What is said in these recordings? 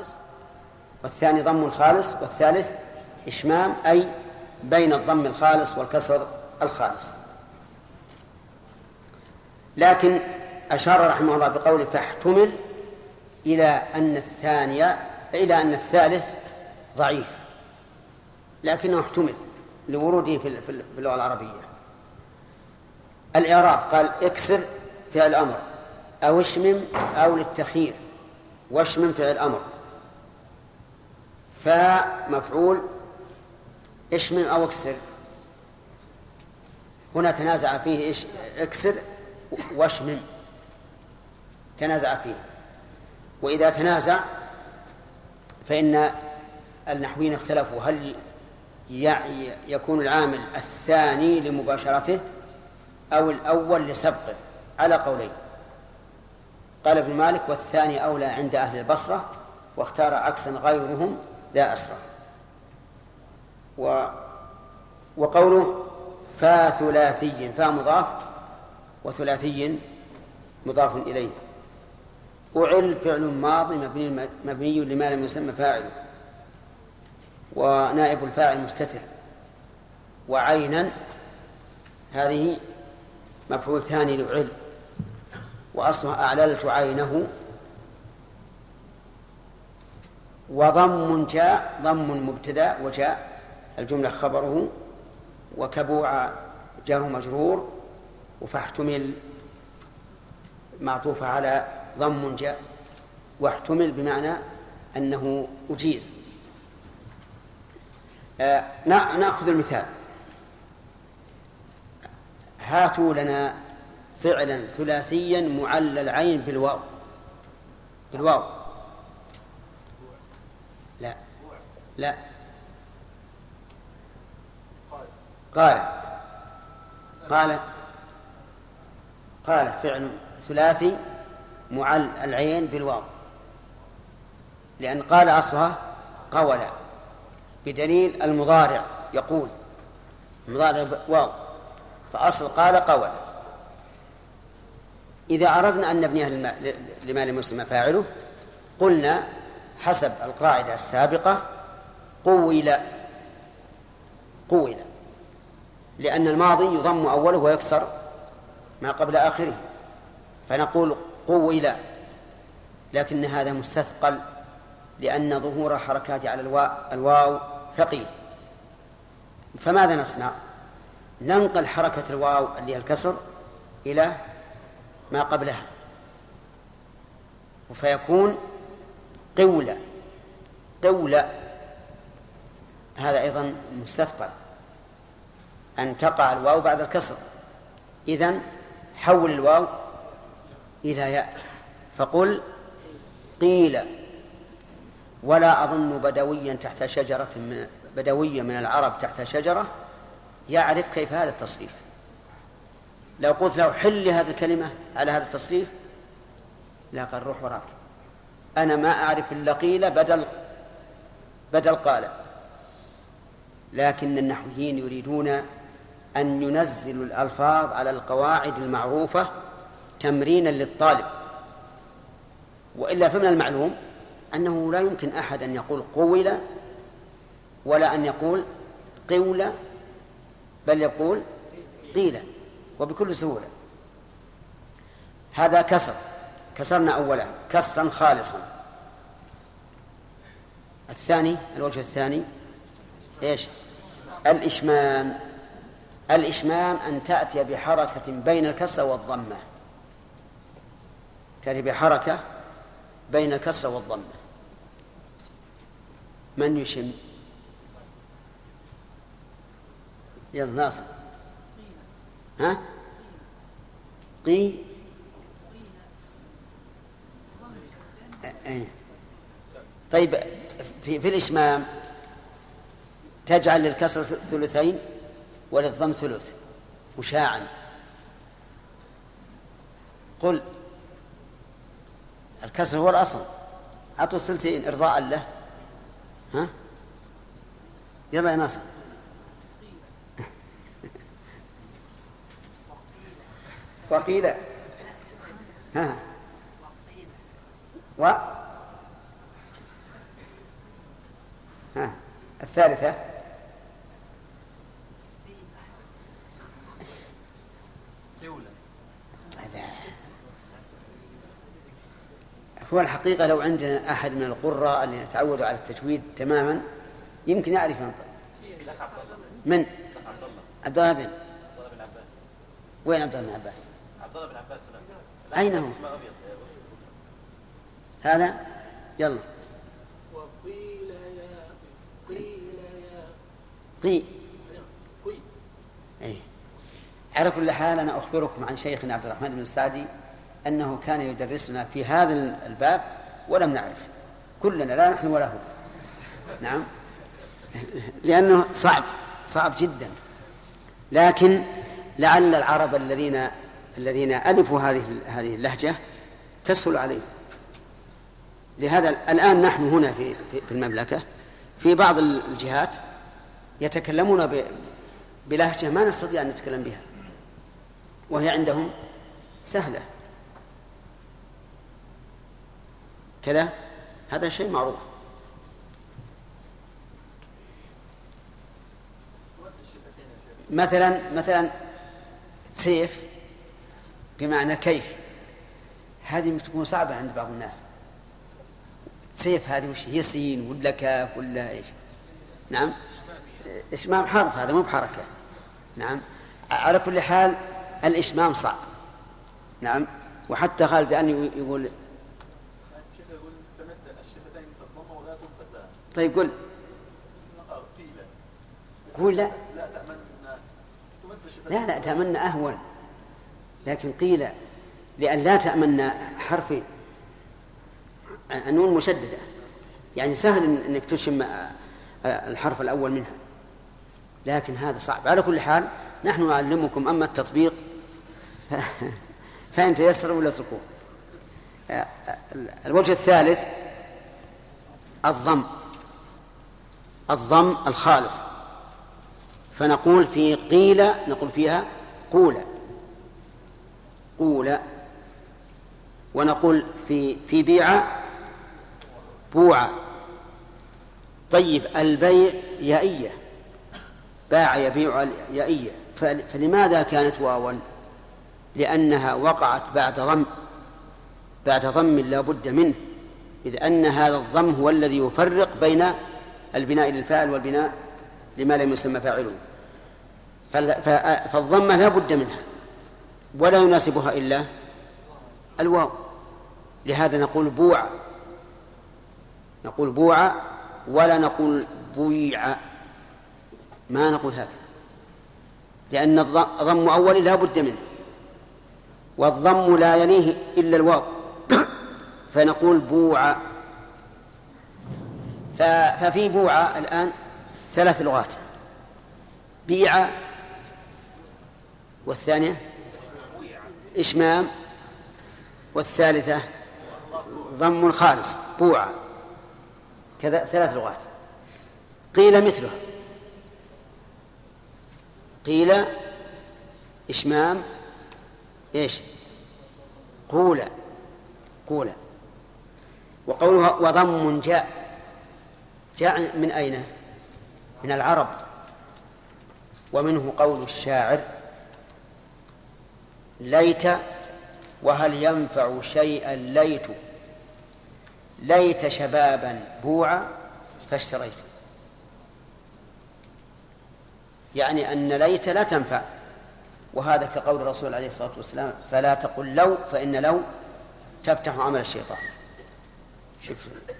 خالص والثاني ضم خالص والثالث إشمام أي بين الضم الخالص والكسر الخالص. لكن أشار رحمه الله بقوله فاحتمل إلى أن الثانية إلى أن الثالث ضعيف لكنه احتمل لوروده في اللغة العربية. الإعراب قال اكسر فعل الأمر أو اشمم أو للتخيير واشمم فعل الأمر. فمفعول اشمم أو اكسر. هنا تنازع فيه إيش اكسر واشمم تنازع فيه. وإذا تنازع فإن النحويين اختلفوا هل يكون العامل الثاني لمباشرته أو الأول لسبقه على قولين. قال ابن مالك والثاني أولى عند أهل البصرة واختار عكسا غيرهم لا أسرى و وقوله فثلاثي فمضاف وثلاثي مضاف إليه. أعل فعل ماضي مبني, مبني لما لم يسمى فاعله ونائب الفاعل مستتر. وعينا هذه مفعول ثاني لعل. وأصلها أعللت عينه وضم جاء ضم مبتدا وجاء الجملة خبره وكبوع جار مجرور وفاحتمل معطوفة على ضم جاء واحتمل بمعنى أنه أجيز. آه نأخذ المثال. هاتوا لنا فعلا ثلاثيا معلل العين بالواو. بالواو لا لا. قال. قال. قال فعل ثلاثي معل العين بالواو. لأن قال أصلها قول. بدليل المضارع يقول. المضارع واو فأصل قال قول. إذا أردنا أن نبنيها لما لمسلم فاعله قلنا حسب القاعدة السابقة قول قول لأن الماضي يضم أوله ويكسر ما قبل آخره. فنقول قول لكن هذا مستثقل لأن ظهور حركات على الواو ثقيل. فماذا نصنع؟ ننقل حركة الواو اللي هي الكسر إلى ما قبلها. فيكون قولة قولة هذا أيضا مستثقل. أن تقع الواو بعد الكسر. إذن حول الواو إلى ياء. فقل قيل. ولا أظن بدويا تحت شجرة من بدويا من العرب تحت شجرة يعرف كيف هذا التصريف. لو قلت له حل هذه الكلمة على هذا التصريف لا قال روح وراك. أنا ما أعرف إلا قيل بدل بدل قال. لكن النحويين يريدون أن ينزلوا الألفاظ على القواعد المعروفة تمرينا للطالب. وإلا فمن المعلوم أنه لا يمكن أحد أن يقول قول ولا أن يقول قول بل يقول قيل وبكل سهولة. هذا كسر كسرنا أولا كسرا خالصا. الثاني الوجه الثاني إيش؟ الإشمام. الإشمام أن تأتي بحركة بين الكسر والضمة. تأتي بحركة بين الكسر والضمة. من يشم؟ يلا ناصر. ها؟ قي إيه. طيب في, في الإشمام تجعل للكسر ثلثين وللضم ثلث مشاعا قل الكسر هو الأصل. أعطوا الثلثين إرضاء له. ها؟ يلا يا ناصر. وقيل. ها؟ و؟ الثالثة. هو الحقيقة لو عندنا أحد من القراء اللي تعودوا على التجويد تماما يمكن يعرف ينطق من؟ عبد الله بن وين عبد الله بن عباس؟ عبد الله بن عباس أين هو؟ هذا يلا وقيل يا قيل يا قي إيه. على كل حال أنا أخبركم عن شيخنا عبد الرحمن بن السعدي أنه كان يدرسنا في هذا الباب ولم نعرف. كلنا لا نحن ولا هو. نعم. لأنه صعب صعب جدا. لكن لعل العرب الذين الذين ألفوا هذه هذه اللهجة تسهل عليهم. لهذا الآن نحن هنا في في المملكة في بعض الجهات يتكلمون بلهجة ما نستطيع أن نتكلم بها وهي عندهم سهلة. كذا هذا شيء معروف. مثلا مثلا سيف بمعنى كيف. هذه تكون صعبة عند بعض الناس. سيف هذه وش هي؟ سين ولا كاف ولا إيش؟ نعم. إشمام حرف هذا مو بحركة. نعم. على كل حال الإشمام صعب. نعم. وحتى خالد بأن يقول طيب قل. قول لا. لا لا تأمن أهون. لكن قيل لأن لا تأمن حرفين النون مشددة. يعني سهل أنك تشم الحرف الأول منها. لكن هذا صعب. على كل حال نحن نعلمكم أما التطبيق فإن تيسر ولا تركوه الوجه الثالث الضم. الضم الخالص. فنقول في قيل نقول فيها قول. قول. ونقول في في بيع بوع. طيب البيع يائية. باع يبيع يائية. فلماذا كانت واوا لأنها وقعت بعد ضم. بعد ضم لا بد منه. إذ أن هذا الضم هو الذي يفرق بين البناء للفاعل والبناء لما لم يسمى فاعله. فالضمة لا بد منها ولا يناسبها إلا الواو. لهذا نقول بوع. نقول بوع ولا نقول بويع. ما نقول هكذا لأن الضم أول لا بد منه والضم لا يليه إلا الواو. فنقول بوع. ففي بوعة الآن ثلاث لغات. بيع والثانية إشمام والثالثة ضم خالص بوعة. كذا ثلاث لغات. قيل مثله قيل إشمام إيش؟ قول. قول. وقولها وضم جاء. جاء من أين؟ من العرب. ومنه قول الشاعر ليت وهل ينفع شيئا ليت ليت شبابا بوعا فاشتريت. يعني أن ليت لا تنفع. وهذا كقول الرسول عليه الصلاة والسلام فلا تقل لو فإن لو تفتح عمل الشيطان. شوف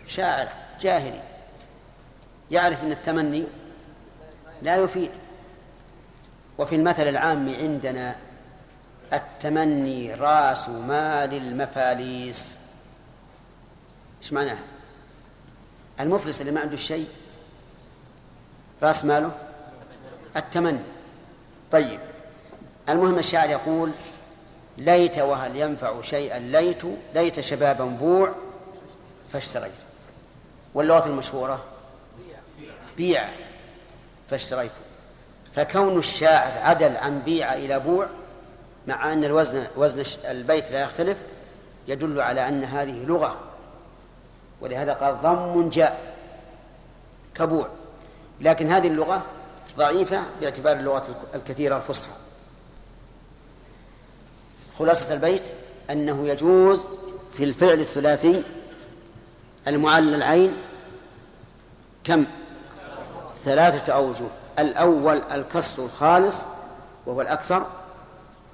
شاعر جاهلي. يعرف أن التمني لا يفيد. وفي المثل العام عندنا التمني رأس مال المفاليس. إيش معناه المفلس اللي ما عنده شيء رأس ماله التمني. طيب المهم الشاعر يقول ليت وهل ينفع شيئا ليت ليت شبابا بوع فاشتريت. واللغة المشهورة بيع فاشتريته فكون الشاعر عدل عن بيع إلى بوع مع أن الوزن وزن البيت لا يختلف يدل على أن هذه لغة. ولهذا قال ضم جاء كبوع. لكن هذه اللغة ضعيفة باعتبار اللغات الكثيرة الفصحى. خلاصة البيت أنه يجوز في الفعل الثلاثي المعلل العين كم؟ ثلاثة أوجه. الأول الكسر الخالص وهو الأكثر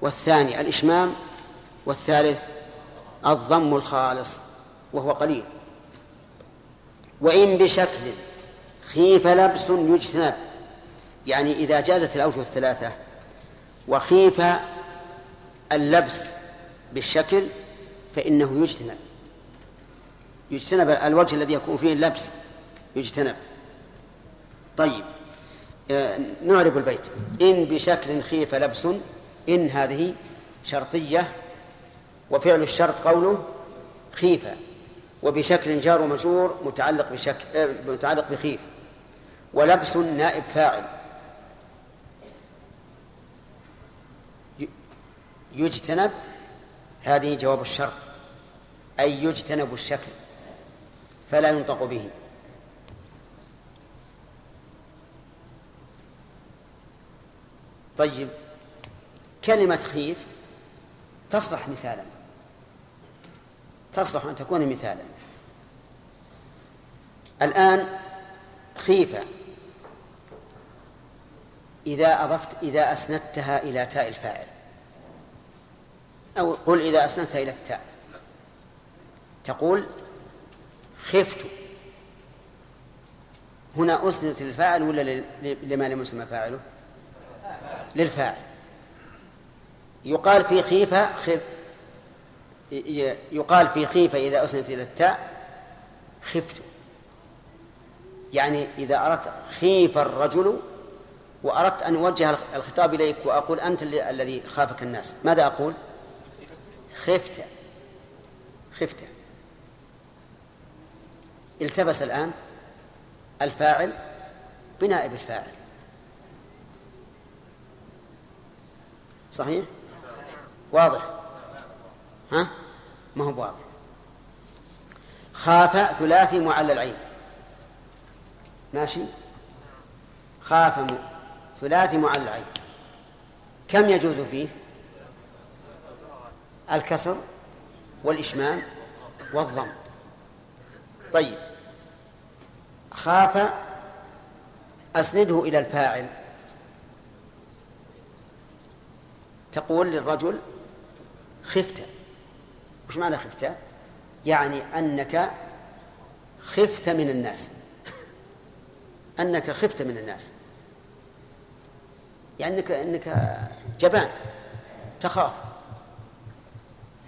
والثاني الإشمام والثالث الضم الخالص وهو قليل. وإن بشكل خيف لبس يجتنب يعني إذا جازت الأوجه الثلاثة وخيف اللبس بالشكل فإنه يجتنب. يجتنب الوجه الذي يكون فيه اللبس يجتنب. طيب. آه، نعرب البيت. إن بشكل خيف لبس إن هذه شرطية وفعل الشرط قوله خيف وبشكل جار ومجرور متعلق بشكل آه، متعلق بخيف. ولبس نائب فاعل. يجتنب هذه جواب الشرط أي يجتنب الشكل فلا ينطق به. طيب. كلمة خيف تصلح مثالا. تصلح أن تكون مثالا. الآن خيفة إذا أضفت إذا أسندتها إلى تاء الفاعل. أو قل إذا أسندتها إلى التاء. تقول خفت. هنا أسندت للفاعل ولا لما لم يسمى فاعله؟ للفاعل. يقال في خيفة خف يقال في خيفة إذا أسندت إلى التاء خفت. يعني إذا أردت خيف الرجل وأردت أن أوجه الخطاب إليك وأقول أنت الذي خافك الناس ماذا أقول؟ خفت. خفت. التبس الآن الفاعل بنائب الفاعل. صحيح؟ واضح. ها؟ ما هو واضح. خاف ثلاثي معلل عين ماشي؟ خاف ثلاثي معلل عين كم يجوز فيه؟ الكسر والإشمام والضم. طيب. خاف أسنده إلى الفاعل. تقول للرجل خفت. وش معنى خفت؟ يعني أنك خفت من الناس. أنك خفت من الناس. يعني أنك, أنك جبان تخاف.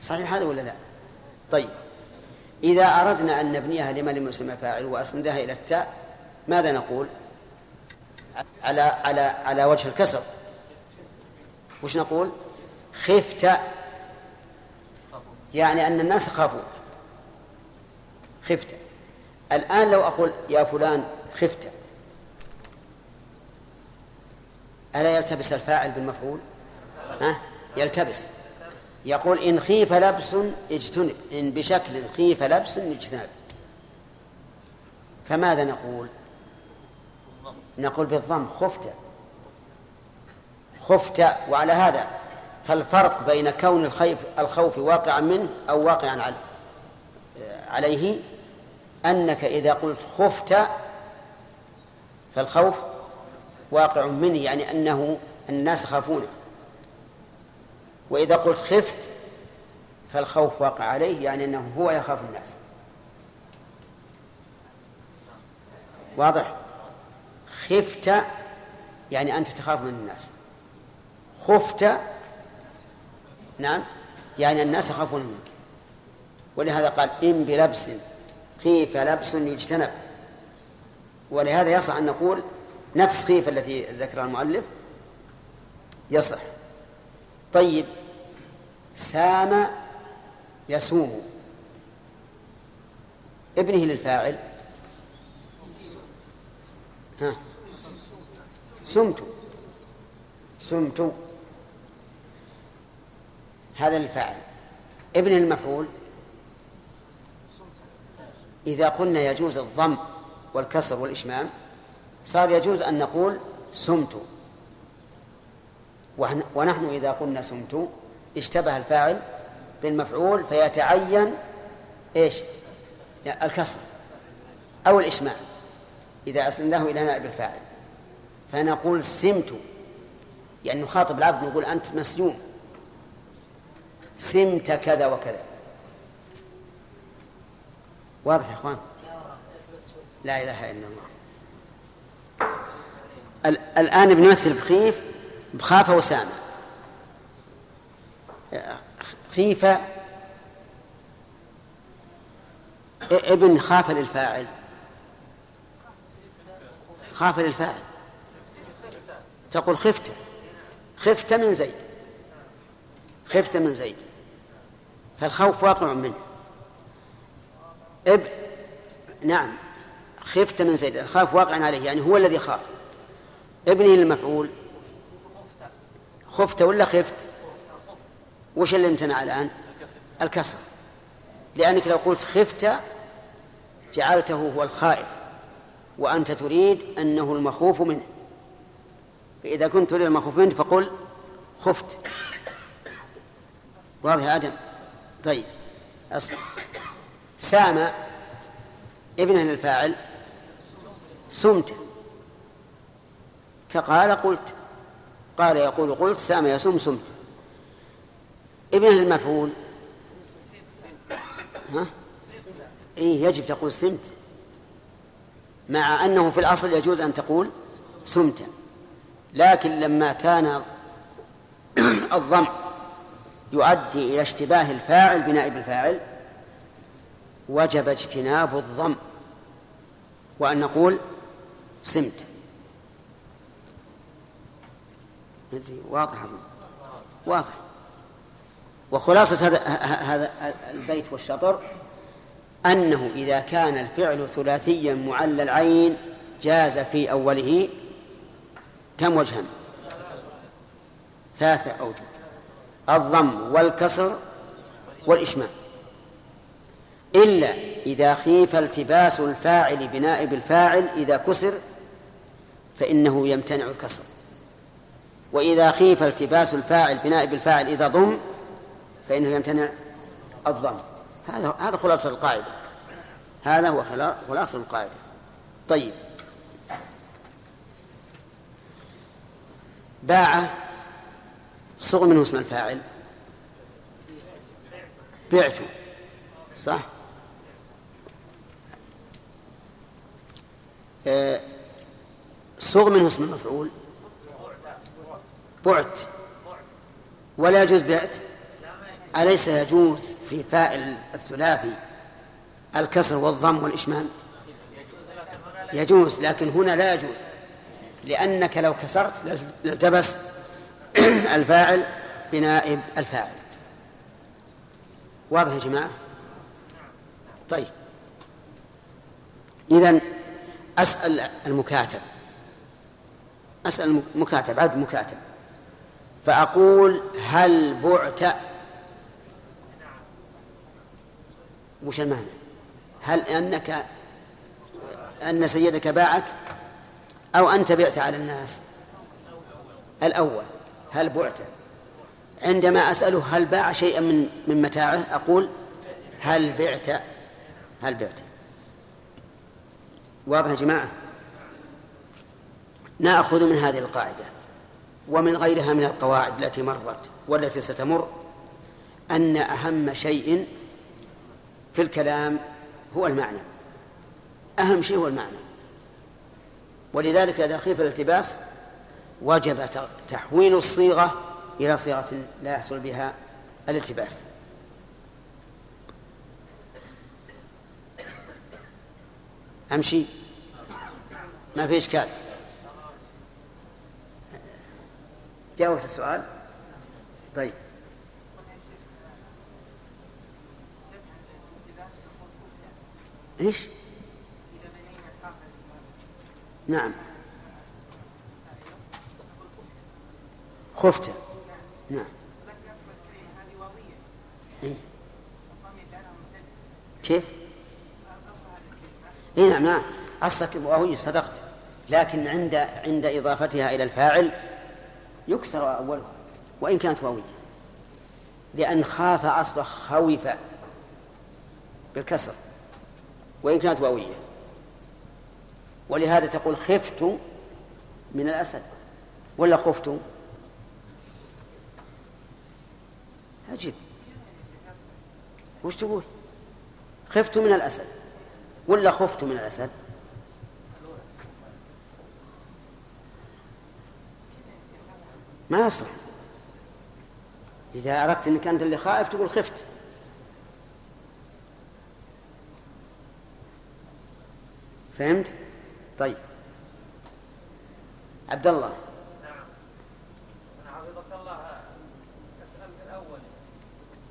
صحيح هذا ولا لا؟ طيب. إذا أردنا أن نبنيها لما لم يسمى فاعل وأسندها إلى التاء ماذا نقول؟ على على على وجه الكسر. وش نقول؟ خفت. يعني أن الناس خافوا. خفت. الآن لو أقول يا فلان خفت. ألا يلتبس الفاعل بالمفعول؟ ها؟ يلتبس. يقول إن خيف لبس اجتنب. إن بشكل خيف لبس اجتنب. فماذا نقول؟ نقول بالضم خفت. خفت وعلى هذا. فالفرق بين كون الخيف الخوف واقعا منه أو واقعا عليه أنك إذا قلت خفت فالخوف واقع منه يعني أنه الناس يخافونه. وإذا قلت خفت فالخوف واقع عليه يعني أنه هو يخاف الناس. واضح؟ خفت يعني أنت تخاف من الناس. خفت. نعم. يعني الناس يخافون منك. ولهذا قال إن بلبس خيف لبس يجتنب. ولهذا يصح أن نقول نفس خيف التي ذكرها المؤلف يصح. طيب. سام يسوم ابنه للفاعل. ها. سمت سمت هذا للفاعل ابن المفعول. إذا قلنا يجوز الضم والكسر والإشمام صار يجوز أن نقول سمت. ونحن إذا قلنا سمت اشتبه الفاعل بالمفعول فيتعين إيش؟ الكسر أو الإشماع إذا أسندناه إلى نائب الفاعل. فنقول سمت. يعني نخاطب العبد نقول أنت مسجون. سمت كذا وكذا. واضح يا إخوان؟ لا إله إلا الله. الآن بنمثل بخيف بخافه وسامة. خيفة ابن خاف للفاعل. خاف للفاعل. تقول خفت. خفت من زيد. خفت من زيد. فالخوف واقع منه. اب نعم. خفت من زيد. الخاف واقع عليه يعني هو الذي خاف. ابنه المفعول. خفت ولا خفت؟ وش اللي امتنع الآن؟ الكسر. لأنك لو قلت خفت جعلته هو الخائف وأنت تريد أنه المخوف منه. فإذا كنت تريد المخوف منه فقل خفت. واضح يا آدم؟ طيب أصبر. سام ابنه للفاعل سمت. كقال قلت قال يقول قلت سام يسوم سمت. ابنه المفعول ها؟ إيه يجب تقول سمت. مع أنه في الأصل يجوز أن تقول سمت. لكن لما كان الضم يؤدي إلى اشتباه الفاعل بنائب الفاعل وجب اجتناب الضم وأن نقول سمت. واضح واضح. وخلاصة هذا هذا البيت والشطر أنه إذا كان الفعل ثلاثيا معلى العين جاز في أوله كم وجها؟ ثلاثة أوجه. الضم والكسر والإشمام. إلا إذا خيف التباس الفاعل بنائب الفاعل إذا كسر فإنه يمتنع الكسر. وإذا خيف التباس الفاعل بنائب الفاعل إذا ضم فإنه يمتنع الضم. هذا هذا خلاصة القاعدة. هذا هو خلاصة القاعدة. طيب. باع صغ منه اسم الفاعل. بعت صح؟ آه، صغ منه اسم المفعول. بعت. ولا يجوز بعت. أليس يجوز في فاعل الثلاثي الكسر والضم والإشمام؟ يجوز لكن هنا لا يجوز لأنك لو كسرت لالتبس الفاعل بنائب الفاعل. واضح يا جماعة؟ طيب. إذن أسأل المكاتب. أسأل المكاتب عبد مكاتب فأقول هل بعت؟ وش المعنى؟ هل أنك أن سيدك باعك أو أنت بعت على الناس؟ الأول. هل بعت عندما أسأله هل باع شيئا من من متاعه أقول هل بعت؟ هل بعت. واضح يا جماعة؟ نأخذ من هذه القاعدة ومن غيرها من القواعد التي مرت والتي ستمر أن أهم شيء في الكلام هو المعنى. أهم شيء هو المعنى. ولذلك إذا خيف الالتباس وجب تحويل الصيغة إلى صيغة لا يحصل بها الالتباس. أمشي. ما في إشكال. جاوبت السؤال؟ طيب. إيش؟ نعم. خفت نعم. إيه؟ كيف؟ اي نعم نعم. أصلك وهي صدقت. لكن عند عند إضافتها إلى الفاعل يكسر أولها وإن كانت واوية. لأن خاف أصل خوف بالكسر وإن كانت واوية. ولهذا تقول خفت من الأسد ولا خفت وش تقول؟ خفت من الأسد. ولا خفت من الأسد؟ ما يصلح. إذا أردت أنك أنت اللي خائف تقول خفت. فهمت؟ طيب. عبد الله نعم أنا حفظك الله أسأل في الأول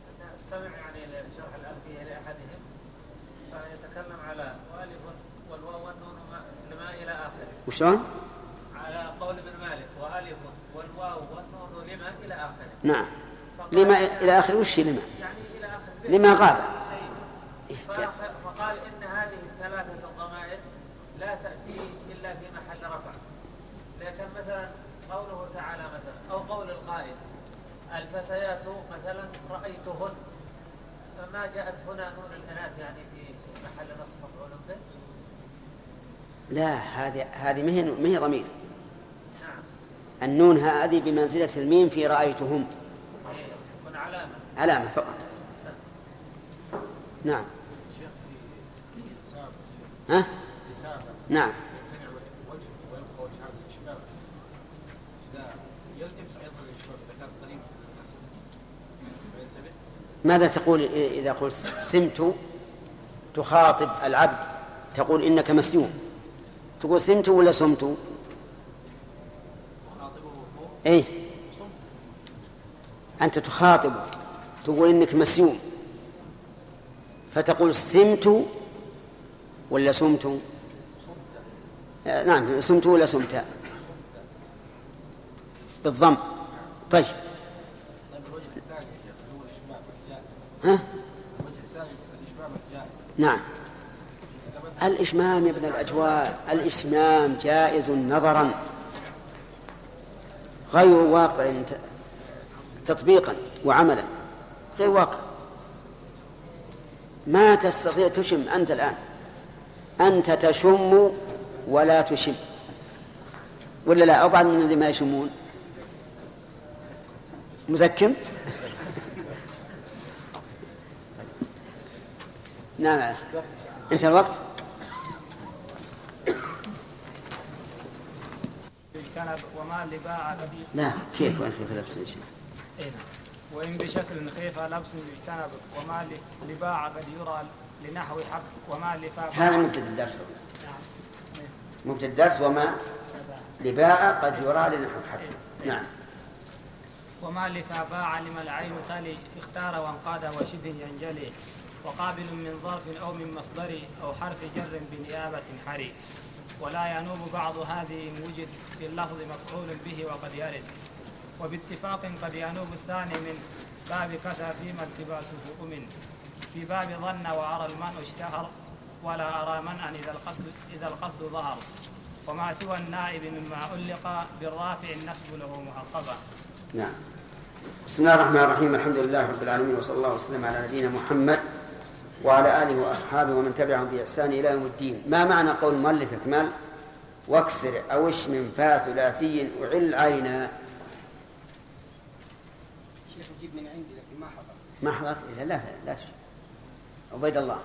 أن أستمع يعني لشرح الألفية لأحدهم فيتكلم على والف والواو والنون لما إلى آخره وشلون؟ على قول ابن مالك وألف والواو والنون لما إلى آخره. نعم. لما إلى آخره وش لما؟ يعني إلى آخر لما غاب. أيوه. فقال إن هذه الثلاثة الضمائر لا تأتي إلا في محل رفع. لكن مثلا قوله تعالى مثلا أو قول القائل الفتيات مثلا رأيتهن فما جاءت هنا نون الإناث يعني في محل نصب مفعول به؟ لا هذه هذه ما هي ما هي ضمير. النون هذه بمنزلة الميم في رأيتهم. علامة فقط. نعم. ها؟ نعم. ماذا تقول إذا قلت سمت تخاطب العبد؟ تقول إنك مسلوم. تقول سمت ولا سمت أي أنت تخاطب تقول إنك مسيوم. فتقول سمت ولا سمت آه، نعم سمت ولا سمت بالضم. طيب. ها؟ نعم. الإشمام يا ابن الأجواء الإشمام جائز نظرا. غير واقع تطبيقا وعملا. غير واقع. ما تستطيع تشم أنت الآن. أنت تشم ولا تشم. ولا لا أو بعض من الذين ما يشمون. مزكم؟ نعم. انت الوقت؟ اجتنب وما لباع لا كيف وين كيف لبس نعم. وإن بشكل خيف لبس يجتنب وما لباع قد يرى لنحو حق وما لفاء هذا مبتدأ الدرس. نعم. مبتدأ الدرس وما لباع قد يرى لنحو حق. نعم. وما لفا باع لما العين تلي اختار وانقاد وشبه ينجلي وقابل من ظرف أو من مصدر أو حرف جر بنيابة حري. ولا ينوب بعض هذه إن وجد في اللفظ مفعول به وقد يرد. وباتفاق قد ينوب الثاني من باب كسى فيما التباسه أمن في باب ظن وأرى المنع اشتهر ولا أرى منعا إذا القصد إذا القصد ظهر. وما سوى النائب مما علق بالرافع النسب له محقبا نعم. بسم الله الرحمن الرحيم. الحمد لله رب العالمين وصلى الله وسلم على نبينا محمد وعلى آله وأصحابه ومن تبعهم بإحسان إلى يوم الدين. ما معنى قول المؤلف إكمال واكسر أو اشمم فا ثلاثي أعل عينا. شيخ جيب من عندي لكن ما حضر. ما حضرت؟ إذا لا لا تشوف عبيد الله.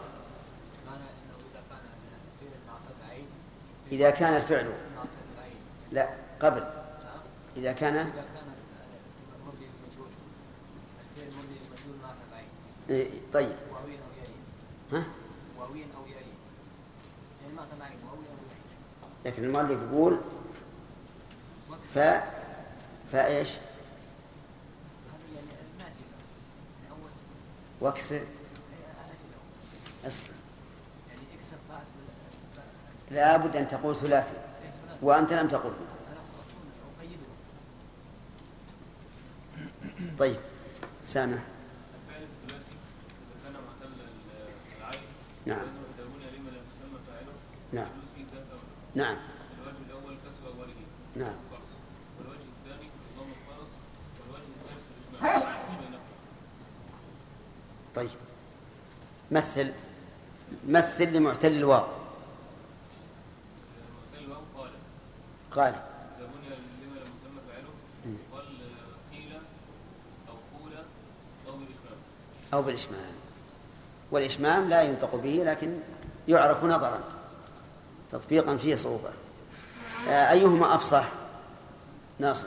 إذا كان الفعل لا قبل. إذا كان إذا ها؟ واوين أو يعين يعني ما واوين أو يعين لكن المؤلف يقول فا فا إيش؟ هذا يعني يعني واكسر. اجزاء اصبر. يعني لابد أن تقول ثلاثي. وأنت لم تقل. طيب. سامع الفعل الثلاثي إذا كان محتل العين نعم. نعم. نعم. الوجه الأول أوله نعم. والوجه الثاني ضم الفرس والوجه الثالث الإجماع طيب. مثل مثل لمعتل الواو. مثل الواو قال. قال إذا بني لما لم يسمى فاعله قال قيل أو قول أو بالإشمام أو بالإشمام والإشمام لا ينطق به لكن يعرف نظرا تطبيقا فيه صعوبة. آه، أيهما أفصح؟ ناصر.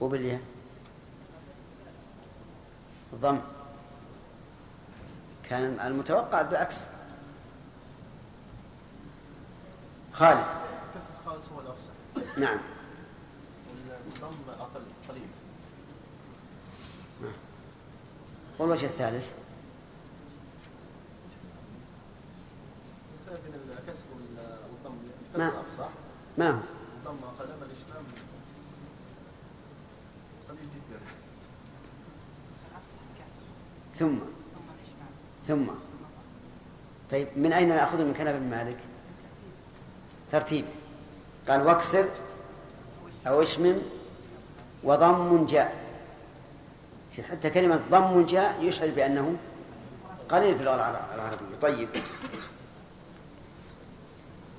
وبالياء. الضم. كان المتوقع بالعكس. خالد. كسر خالص هو الافصح نعم. والضم أقل قليل. والوجه الثالث؟ بين الكسر والضم. ما- الكسر ما هو؟ الضم أقل أما الإشمام قليل جدا. ثم. ثم. طيب من أين نأخذ من كلام ابن مالك؟ ترتيب. قال واكسر أو اشمم وضم جاء. حتى كلمة ضم جاء يشعر بأنه قليل في اللغة العر- العربية. طيب.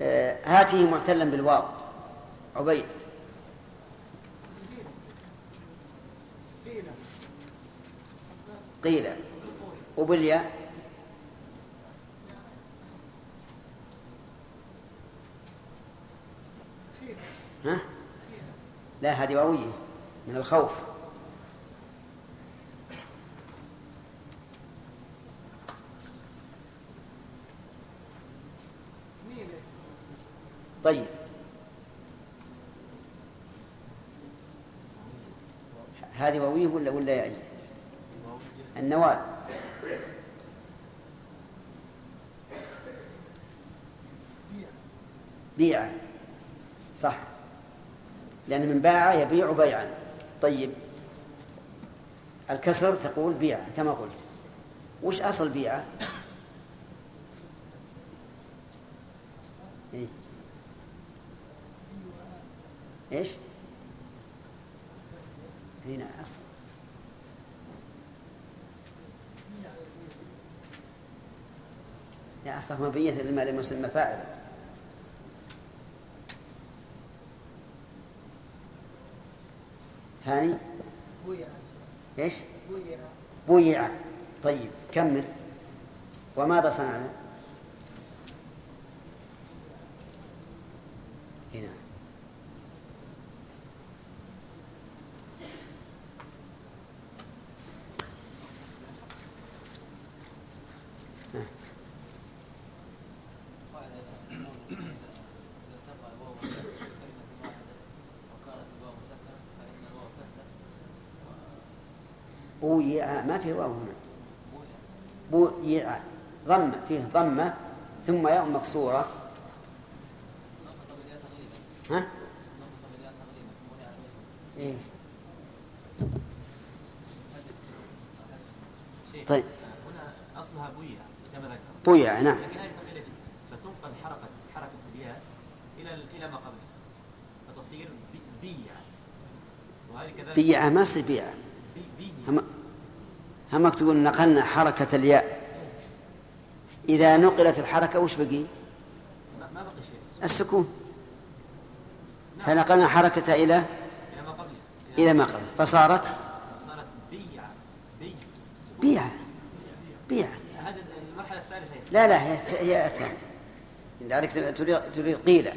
آه، هاته معتلا بالواو. عبيد. قيل. وبالياء ها؟ لا هذه واوية من الخوف. طيب. هذه واوية ولا ولا يعيد النوال. بيع. صح. لأن من باع يبيع بيعا. طيب الكسر تقول بيع كما قلت. وش أصل بيع؟ إيه؟ إيش؟ هنا أصل. يا أصله مبية لما لم يسمى فاعلا هاني؟ إيش؟ بويع طيب كمل. وماذا صنعنا؟ هنا قاعدة يقول إذا التقى الواو والياء في كلمة واحدة وكانت الواو مسكنة فإن الواو تحدث بويع ما فيه واو هنا بويع ضمة فيه ضمة ثم ياء مكسورة ها؟ إيه؟ طيب. هنا اصلها بويع كما ذكر بويع نعم لكن هذه ثقيله جدا فتنقل حركه حركه الياء إلى إلى ما قبلها فتصير بي- بيع وهذه كذلك بيع ما يصير بيع بي بيع هم تقول نقلنا حركة الياء. إذا نقلت الحركة وش بقي؟ السكون. فنقلنا حركة إلى إلى ما قبل. فصارت صارت بيع بيع الثالثه هي. لا لا هي هي الثانية لذلك تريد قيل.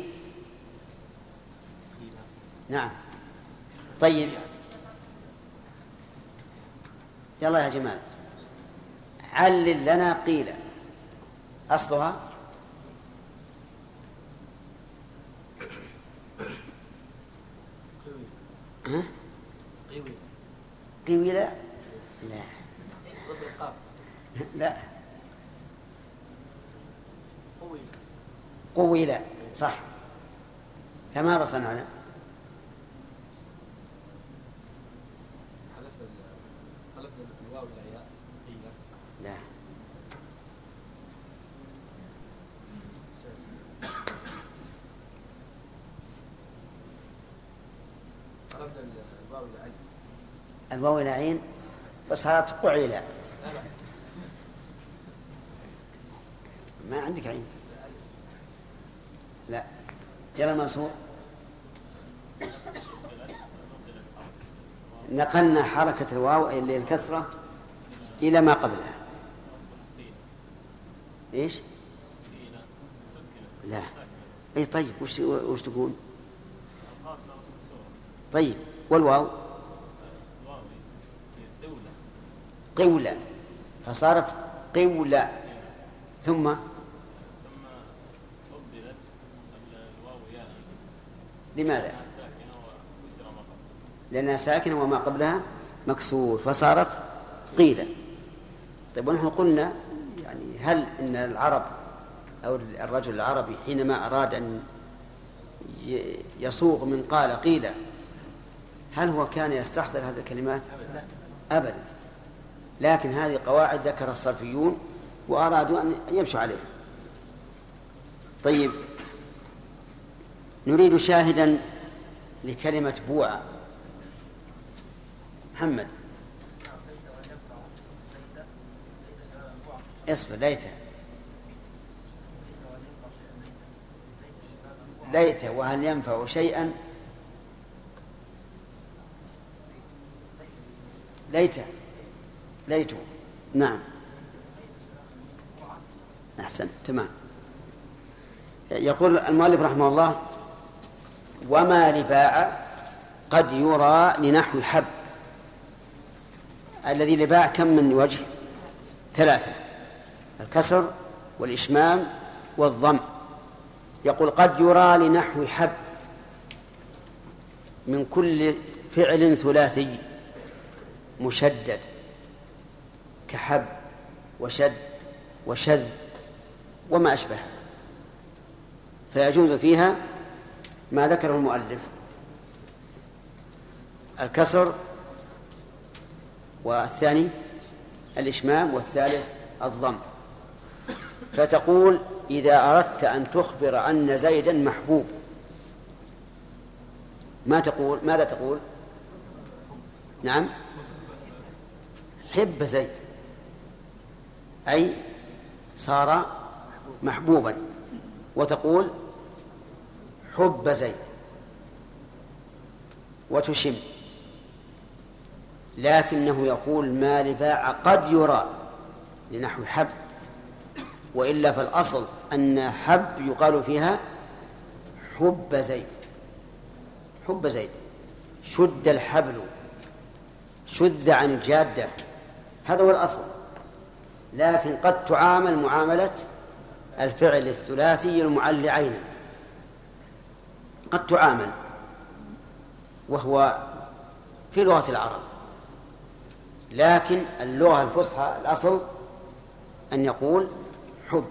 نعم. طيب. يلا يا جمال علل لنا قيل. أصلها؟ ها؟ لا. لا. قوي قويل صح. فماذا صنعنا؟ حلفنا ال- حلفنا الواو إلى ياء قيل لا قلبنا الواو إلى عين الواو إلى عين فصارت قعيلة ما عندك عين. لا. يلا منصور. نقلنا حركة الواو اللي الكسرة إلى ما قبلها. إيش؟ لا. أي طيب وش وش تقول؟ طيب والواو؟ قولة. فصارت قولة. ثم لماذا؟ لأنها ساكنة وما قبلها مكسور. فصارت قيلة. طيب ونحن قلنا يعني هل إن العرب أو الرجل العربي حينما أراد أن ي- يصوغ من قال قيل هل هو كان يستحضر هذه الكلمات؟ ابدا. لكن هذه قواعد ذكر الصرفيون وأرادوا أن يمشوا عليها. طيب نريد شاهدا لكلمة بوعة محمد. اصبر ليت ليت وهل ينفع شيئا؟ ليت ليت نعم. أحسن. تمام. يقول المؤلف رحمه الله وما لباع قد يرى لنحو حب. الذي لباع كم من وجه؟ ثلاثة. الكسر والإشمام والضم. يقول قد يرى لنحو حب. من كل فعل ثلاثي مشدد. كحب وشد وشذ وما أشبه. فيجوز فيها ما ذكره المؤلف الكسر والثاني الإشمام والثالث الضم. فتقول إذا أردت أن تخبر أن زيدا محبوب ما تقول ماذا تقول؟ نعم حب زيد. أي صار محبوبا وتقول حب زيد وتشم لكنه يقول ما لباع قد يرى لنحو حب وإلا فالأصل أن حب يقال فيها حب زيد حب زيد شد الحبل شذ عن الجادة هذا هو الأصل. لكن قد تعامل معاملة الفعل الثلاثي المعل عينا قد تعامل وهو في لغة العرب. لكن اللغة الفصحى الأصل أن يقول حب.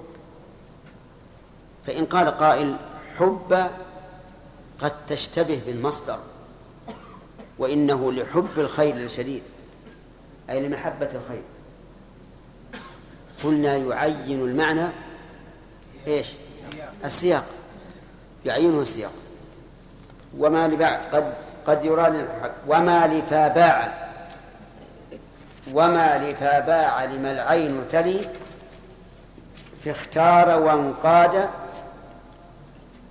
فإن قال قائل حب قد تشتبه بالمصدر وإنه لحب الخير الشديد أي لمحبة الخير. قلنا يعين المعنى إيش؟ السياق. يعينه السياق. وما لباع قد قد للحق وما لفاباع وما لفاباع لما العين تلي في اختار وانقاد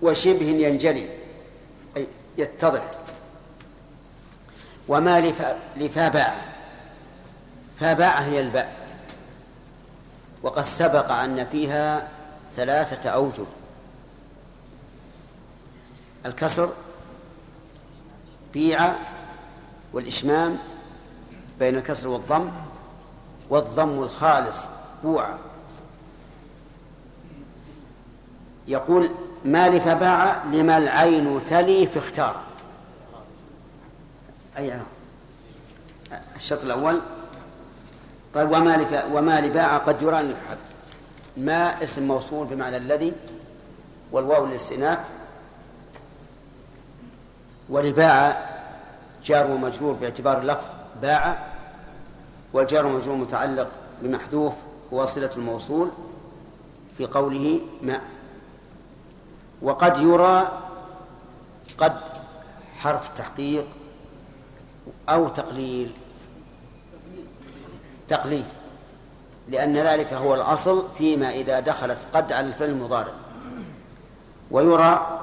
وشبه ينجلي. أي يتضح. وما لفا لفاباع فاباع هي الباء. وقد سبق أن فيها ثلاثة أوجه. الكسر بيع والإشمام بين الكسر والضم والضم الخالص بوع. يقول ما لفباع لما العين تلي في اختار. أي أنا. الشرط الأول. قال وما لف... وما لباع قد يرى الحب ما اسم موصول بمعنى الذي والواو للاستئناف ولباع جار ومجرور باعتبار اللفظ باع والجار والمجرور متعلق بمحذوف هو صلة الموصول في قوله ما. وقد يرى قد حرف تحقيق أو تقليل. تقليل لأن ذلك هو الأصل فيما إذا دخلت قد على الفعل المضارع. ويرى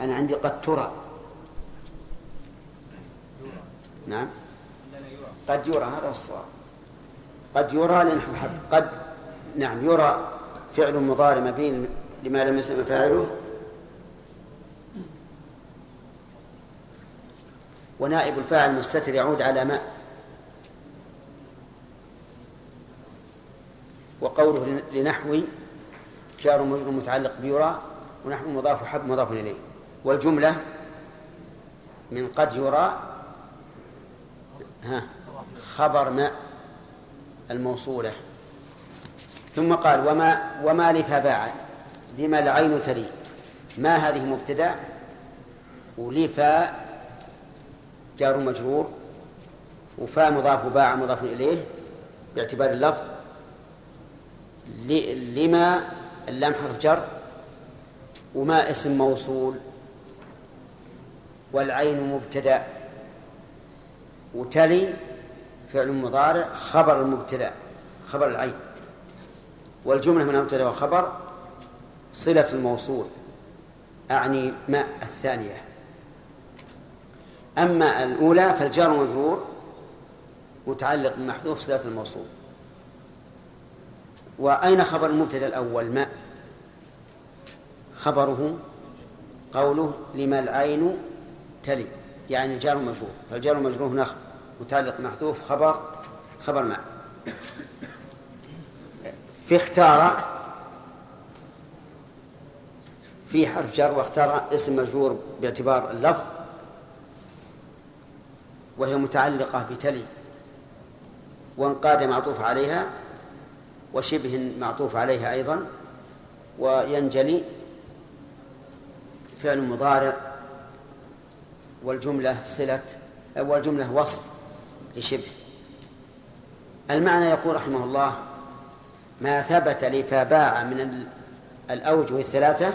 أنا عندي قد ترى. نعم. قد يرى هذا هو الصواب. قد يرى لنحو حق قد نعم يرى فعل مضارع مبين لما لم يسمى فاعله. ونائب الفاعل مستتر يعود على ما وقوله لنحو جار مجرور متعلق بيرى ونحو مضاف حب مضاف إليه. والجملة من قد يرى ها خبر ما الموصولة. ثم قال وما وما لفباع لما العين تلي. ما هذه مبتدأ؟ ولفا جار مجرور وفاء مضاف باع مضاف إليه باعتبار اللفظ. لما اللام حرف جر وما اسم موصول والعين مبتدأ وتلي فعل مضارع خبر المبتدأ خبر العين. والجملة من المبتدأ والخبر صلة الموصول أعني ما الثانية. أما الأولى فالجار والمجرور متعلق بمحذوف صلة الموصول. وأين خبر المبتدأ الأول؟ ما؟ خبره قوله لما العين تلي يعني الجار المجرور فالجار المجرور هنا متعلق محذوف خبر خبر ما. في اختار في حرف جر واختار اسم مجرور باعتبار اللفظ وهي متعلقة بتلي وانقاد معطوف عليها وشبه معطوف عليها أيضا وينجلي فعل مضارع والجملة صلة والجملة وصف لشبه. المعنى يقول رحمه الله ما ثبت لفباع من الأوجه الثلاثة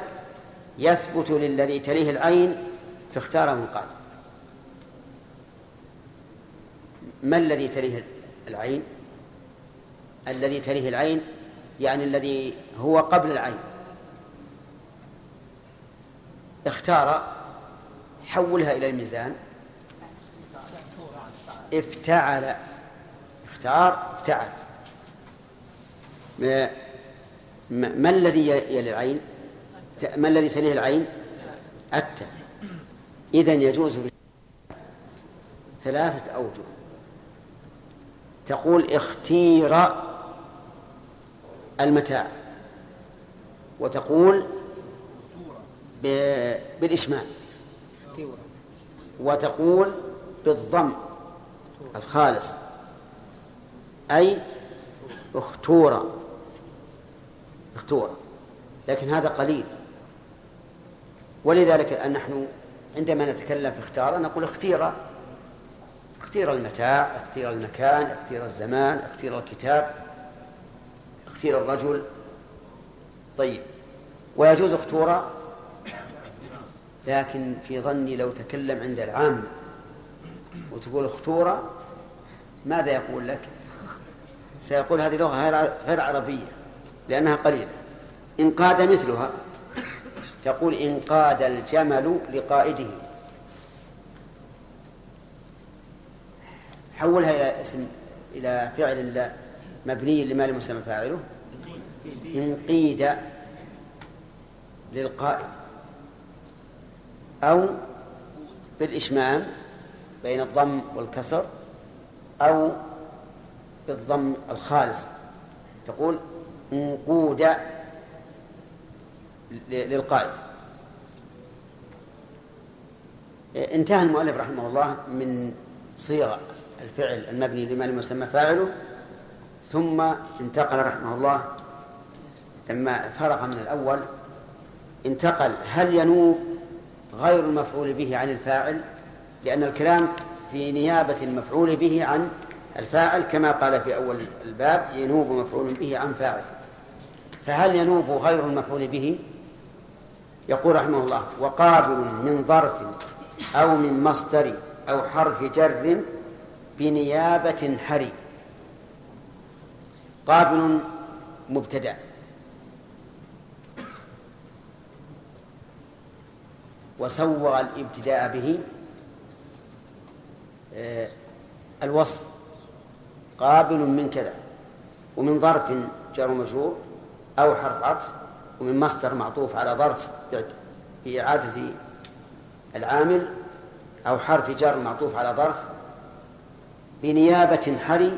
يثبت للذي تليه العين فاختار منقاد ما الذي تليه العين؟ الذي تليه العين يعني الذي هو قبل العين. اختار حولها إلى الميزان. افتعل اختار افتعل. ما, ما الذي يلي العين؟ ما الذي تليه العين؟ التاء إذا يجوز ثلاثة أوجه. تقول اختير المتاع. وتقول بالإشمال. وتقول بالضم الخالص. أي اختور. اختور. لكن هذا قليل. ولذلك الآن نحن عندما نتكلم في اختار نقول اختير. اختير المتاع اختير المكان اختير الزمان اختير الكتاب. اختير الرجل. طيب ويجوز اختورا لكن في ظني لو تكلم عند العام وتقول اختورا ماذا يقول لك؟ سيقول هذه لغة غير عربية لأنها قليلة. انقاد مثلها تقول انقاد الجمل لقائده. حولها إلى اسم إلى فعل مبني لما لم يسمى فاعله. انقيد للقائد أو بالإشمام بين الضم والكسر أو بالضم الخالص. تقول انقود للقائد. انتهى المؤلف رحمه الله من صيغ الفعل المبني لما لم يسمى فاعله ثم انتقل رحمه الله لما فرغ من الأول انتقل هل ينوب غير المفعول به عن الفاعل؟ لأن الكلام في نيابة المفعول به عن الفاعل كما قال في أول الباب ينوب مفعول به عن فاعل. فهل ينوب غير المفعول به؟ يقول رحمه الله وقابل من ظرف أو من مصدر أو حرف جر بنيابة حري. قابل مبتدأ. وسوغ الابتداء به آه، الوصف. قابل من كذا ومن ظرف جار مجرور أو حرف عطف ومن مصدر معطوف على ظرف بإعادة العامل أو حرف جر معطوف على ظرف بنيابة حري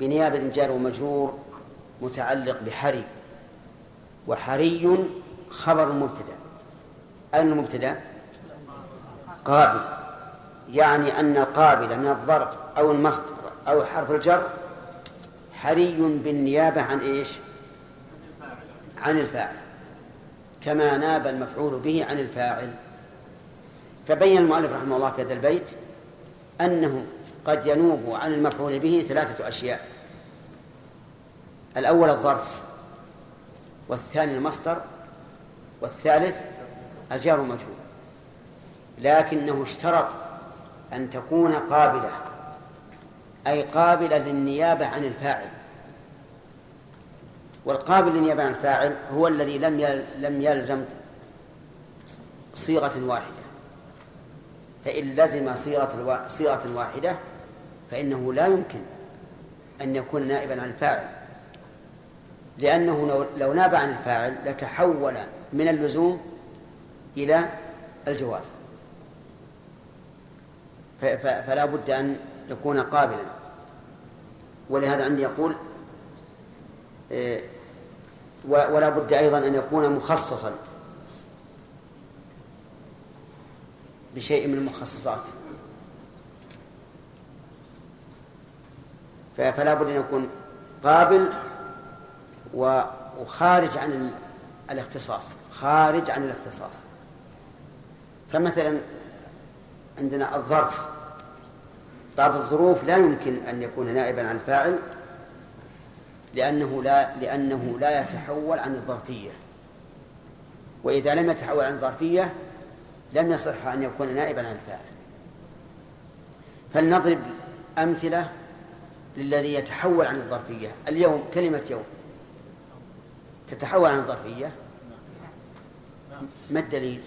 بنيابة جار ومجرور متعلق بحري وحري خبر مبتدأ أين المبتدأ؟ قابل يعني أن القابل من الظرف أو المصدر أو حرف الجر حري بالنيابة عن إيش عن الفاعل كما ناب المفعول به عن الفاعل فبين المؤلف رحمه الله في هذا البيت أنه قد ينوب عن المفعول به ثلاثة أشياء الأول الظرف والثاني المصدر والثالث الجار مجهول لكنه اشترط أن تكون قابلة أي قابلة للنيابة عن الفاعل. والقابل للنيابة عن الفاعل هو الذي لم لم يلزم صيغة واحدة. فإن لزم صيغة صيغة واحدة فإنه لا يمكن أن يكون نائبا عن الفاعل. لأنه لو ناب عن الفاعل لتحول من اللزوم إلى الجواز. فلا بد أن يكون قابلا. ولهذا عندي يقول إيه، ولا بد أيضا أن يكون مخصصا. بشيء من المخصصات. فلا بد أن يكون قابل وخارج عن الاختصاص. خارج عن الاختصاص. فمثلا عندنا الظرف. بعض الظروف لا يمكن أن يكون نائبا عن الفاعل لأنه لا لأنه لا يتحول عن الظرفية. وإذا لم يتحول عن الظرفية لم يصح أن يكون نائبا عن الفاعل. فلنضرب أمثلة للذي يتحول عن الظرفية. اليوم كلمة يوم. تتحول عن الظرفية؟ ما الدليل؟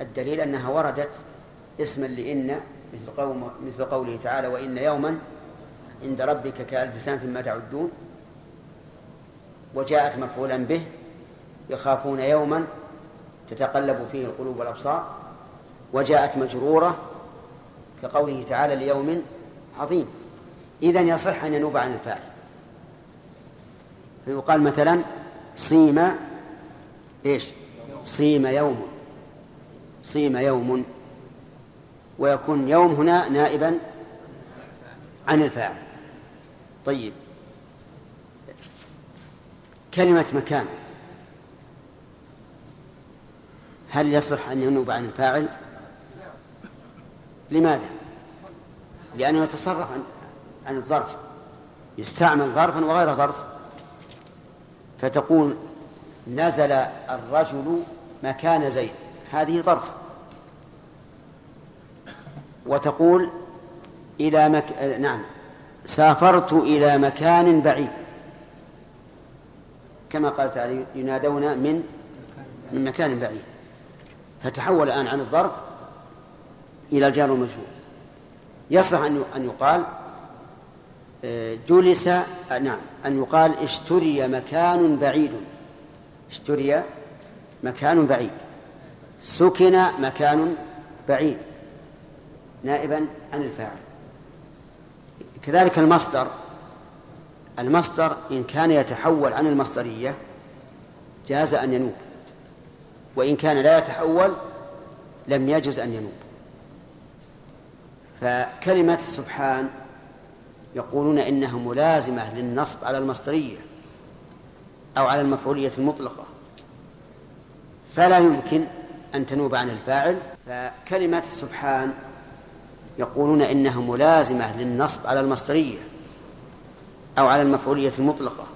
الدليل أنها وردت اسما لإن مثل, قوم مثل قوله تعالى وإن يوما عند ربك كألف سنة ما تعدون وجاءت مفعولا به يخافون يوما تتقلب فيه القلوب والأبصار وجاءت مجرورة كقوله تعالى ليوم عظيم. إذا يصح أن ينوب عن الفاعل. فيقال مثلا صيم إيش؟ صيم يوم. صيم يوم ويكون يوم هنا نائبا عن الفاعل. طيب. كلمة مكان. هل يصح أن ينوب عن الفاعل؟ لماذا؟ لأنه يتصرف عن, عن الظرف. يستعمل ظرفا وغير ظرف. فتقول نزل الرجل مكان زيد. هذه ظرف وتقول إلى مك... نعم سافرت إلى مكان بعيد. كما قال تعالى ينادون من من مكان بعيد. فتحول الآن عن الظرف إلى الجار والمجرور يصح أن أن يقال آه، جلس آه، نعم أن يقال اشتري مكان بعيد. اشتري مكان بعيد. سكن مكان بعيد نائبا عن الفاعل. كذلك المصدر المصدر إن كان يتحول عن المصدرية جاز أن ينوب وإن كان لا يتحول لم يجز أن ينوب. فكلمة سبحان يقولون إنها ملازمة للنصب على المصدرية أو على المفعولية المطلقة فلا يمكن أن تنوب عن الفاعل فكلمة سبحان يقولون إنها ملازمة للنصب على المصدرية أو على المفعولية المطلقة.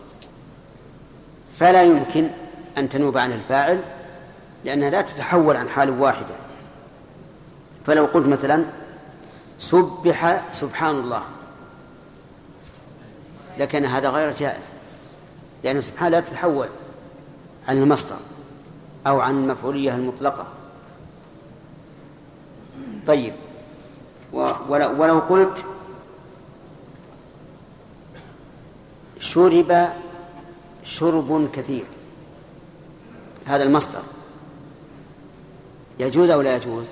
فلا يمكن أن تنوب عن الفاعل لأنها لا تتحول عن حال واحدة. فلو قلت مثلا سبح سبحان الله لكن هذا غير جائز لأن سبحان لا تتحول عن المصدر. أو عن المفعولية المطلقة. طيب. ولو, قلت شرب شرب كثير. هذا المصدر. يجوز أو لا يجوز؟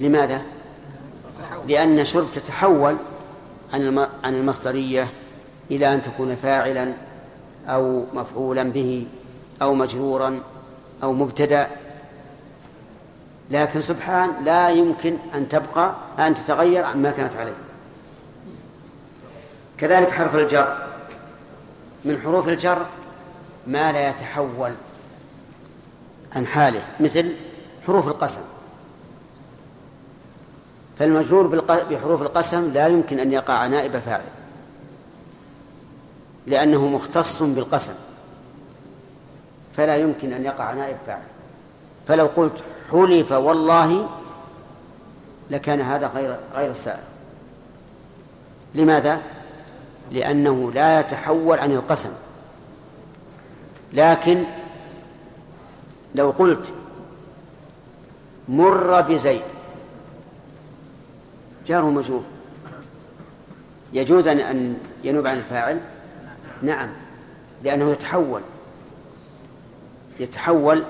لماذا؟ لأن شرب تتحول عن عن المصدرية إلى أن تكون فاعلا أو مفعولا به أو مجرورا. أو مبتدأ. لكن سبحان لا يمكن أن تبقى أن تتغير عما كانت عليه. كذلك حرف الجر. من حروف الجر ما لا يتحول عن حاله مثل حروف القسم. فالمجرور بحروف القسم لا يمكن أن يقع نائب فاعل لأنه مختص بالقسم. فلا يمكن أن يقع نائب فاعل. فلو قلت حلف والله لكان هذا غير غير سائل. لماذا؟ لأنه لا يتحول عن القسم. لكن لو قلت مر بزيد جار مجرور يجوز أن ينوب عن الفاعل؟ نعم لأنه يتحول. يتحول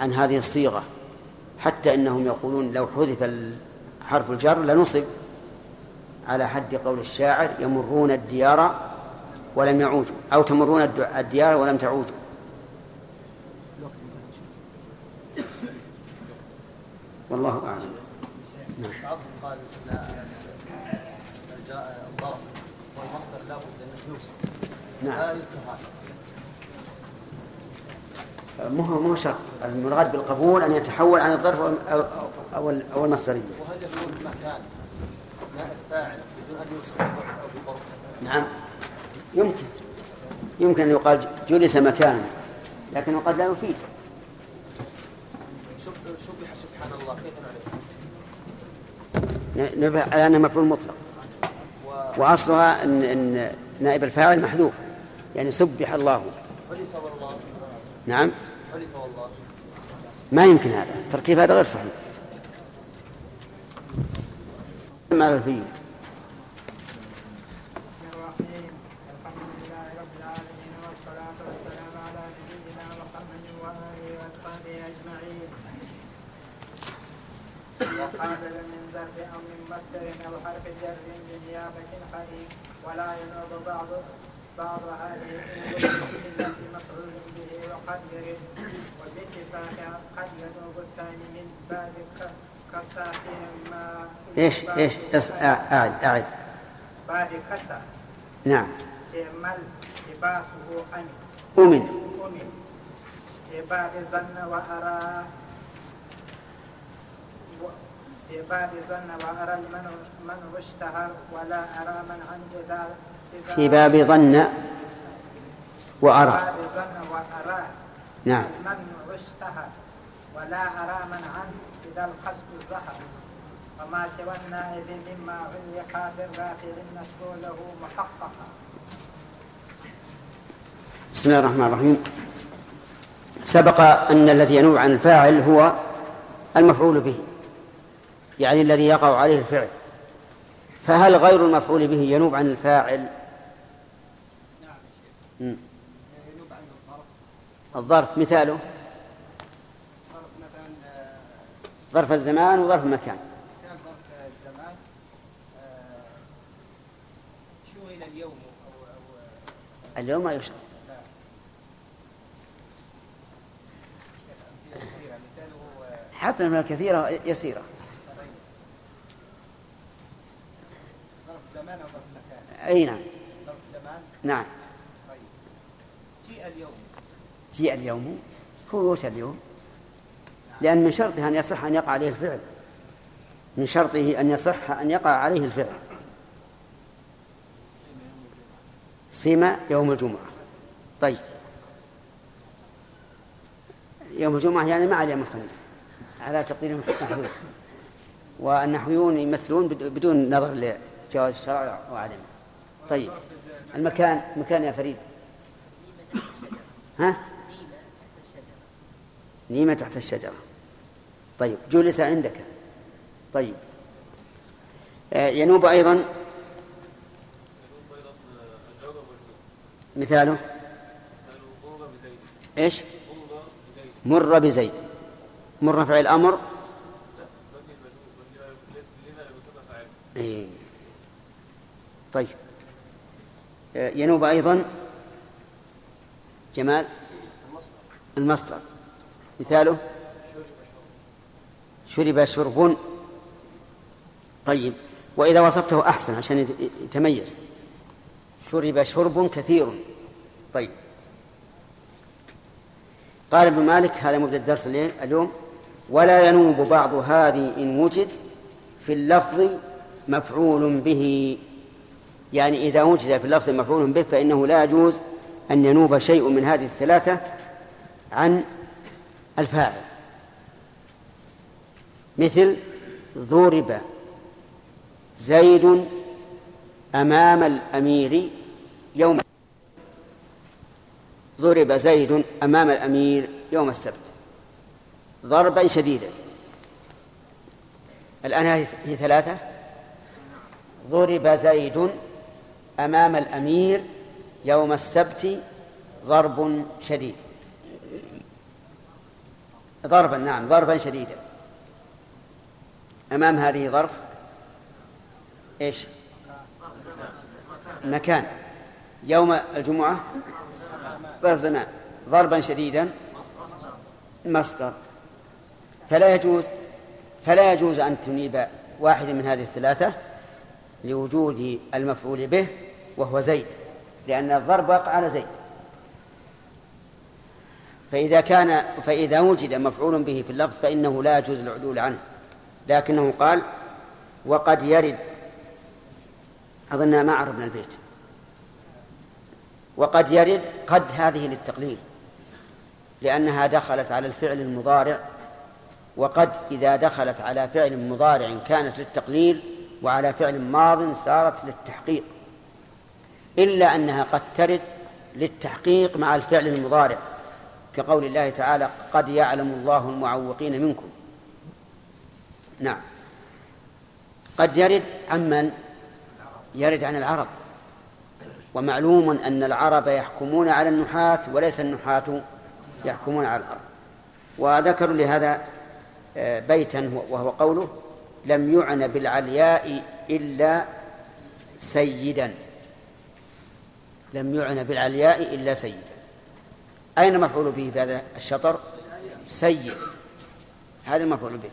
عن هذه الصيغة حتى إنهم يقولون لو حذف حرف الجر لنصب. على حد قول الشاعر يمرون الديار ولم يعوجوا أو تمرون الديار ولم تعوجوا والله أعلم. بعضهم قال إن الظرف والمصدر لابد أن يوصف. نعم. لا يكره. مو مو شرط المراد بالقبول أن يتحول عن الظرف أو أو أو المصدريه. وهل يكون مكان نائب فاعل بدون أن يوصف الظرف أو بظرف؟ نعم يمكن يمكن أن يقال جلس مكانا لكنه قد لا يفيد. سبح سبحان الله كيف نعرف؟ نبه على أنه مفعول مطلق. وأصلها ان إن نائب الفاعل محذوف يعني سبح الله. حلف والله نعم. ما يمكن هذا. التركيب هذا غير صحيح. ما الفيل الرحيم الحمد لله رب العالمين والصلاة والسلام على نبينا محمد وآله وأصحابه أجمعين وقابل من أو من مصدر أو حرف جر بنيابة خليل ولا ينوب بعض بعض هذه الأمور إلا بمفعول به وقد يرد وباتفاق قد ينوب الثاني من باب كسافهم ما إيش إيش أعد أعد. باب كسا. نعم. اعمل لباسه أن أمن. أمن. عباد ظن وأرى. عباد ظن وأرى المن من اشتهر ولا أرى من عن إذا في باب ظن وأرى. وأرى نعم. من اشتهر ولا أرى من عن إذا القصد ظهر وما سوى النائب مما علق بالرافع النسب له محققا. بسم الله الرحمن الرحيم. سبق أن الذي ينوب عن الفاعل هو المفعول به يعني الذي يقع عليه الفعل. فهل غير المفعول به ينوب عن الفاعل؟ نعم مم. ينوب عن الظرف الظرف مثاله؟ ظرف الزمان وظرف المكان. كان ظرف الزمان آه، إلى اليوم أو أو اليوم ما آه، حتى من الكثيرة يسيرة. ظرف زمان أو ظرف مكان؟ أي نعم. ظرف زمان؟ نعم. طيب. جيء اليوم. جيء اليوم هو يؤتى اليوم. لأن من شرطها أن يصح أن يقع عليه الفعل. من شرطه أن يصح أن يقع عليه الفعل. سيما يوم الجمعة. طيب. يوم الجمعة يعني مع اليوم الخميس على تقدير محذوف والنحويون يمثلون بد- بدون نظر لجواز الشرع وعدمه. طيب. المكان مكان يا فريد. ها؟ نيمة تحت الشجرة. طيب جلس عندك. طيب. آه، ينوب أيضا. مثاله؟ إيش؟ مر بزيد. مر فعل أمر إيه. طيب. آه، ينوب أيضا. جمال؟ المصدر. مثاله؟ شرب شرب طيب وإذا وصفته أحسن عشان يت- يتميز. شرب شرب كثير. طيب. قال ابن مالك هذا مبدأ الدرس اليوم. ولا ينوب بعض هذه إن وجد في اللفظ مفعول به. يعني إذا وجد في اللفظ مفعول به فإنه لا يجوز أن ينوب شيء من هذه الثلاثة عن الفاعل. مثل ضرب زيد أمام الأمير يوم ضرب زيد أمام الأمير يوم السبت. ضربا شديدا. الآن هي ثلاثة. ضرب زيد أمام الأمير يوم السبت ضرب شديد. ضربا نعم ضربا شديدا. أمام هذه ظرف إيش؟ مكان. يوم الجمعة ظرف زمان. ضربا شديدا. مصدر. فلا يجوز فلا يجوز أن تنيب واحد من هذه الثلاثة لوجود المفعول به وهو زيد لأن الضرب وقع على زيد. فإذا كان فإذا وجد مفعول به في اللفظ فإنه لا يجوز العدول عنه. لكنه قال وقد يرد أظننا ما عرفنا البيت. وقد يرد قد هذه للتقليل لأنها دخلت على الفعل المضارع وقد إذا دخلت على فعل مضارع كانت للتقليل وعلى فعل ماض صارت للتحقيق إلا أنها قد ترد للتحقيق مع الفعل المضارع. كقول الله تعالى قد يعلم الله المعوقين منكم. نعم. قد يرد عمن يرد عن العرب. ومعلوم أن العرب يحكمون على النحاة وليس النحاة يحكمون على العرب وذكروا لهذا آه، بيتا وهو قوله لم يعن بالعلياء إلا سيدا. لم يعن بالعلياء إلا سيدا. أين مفعول به في هذا الشطر؟ سيد هذا المفعول به.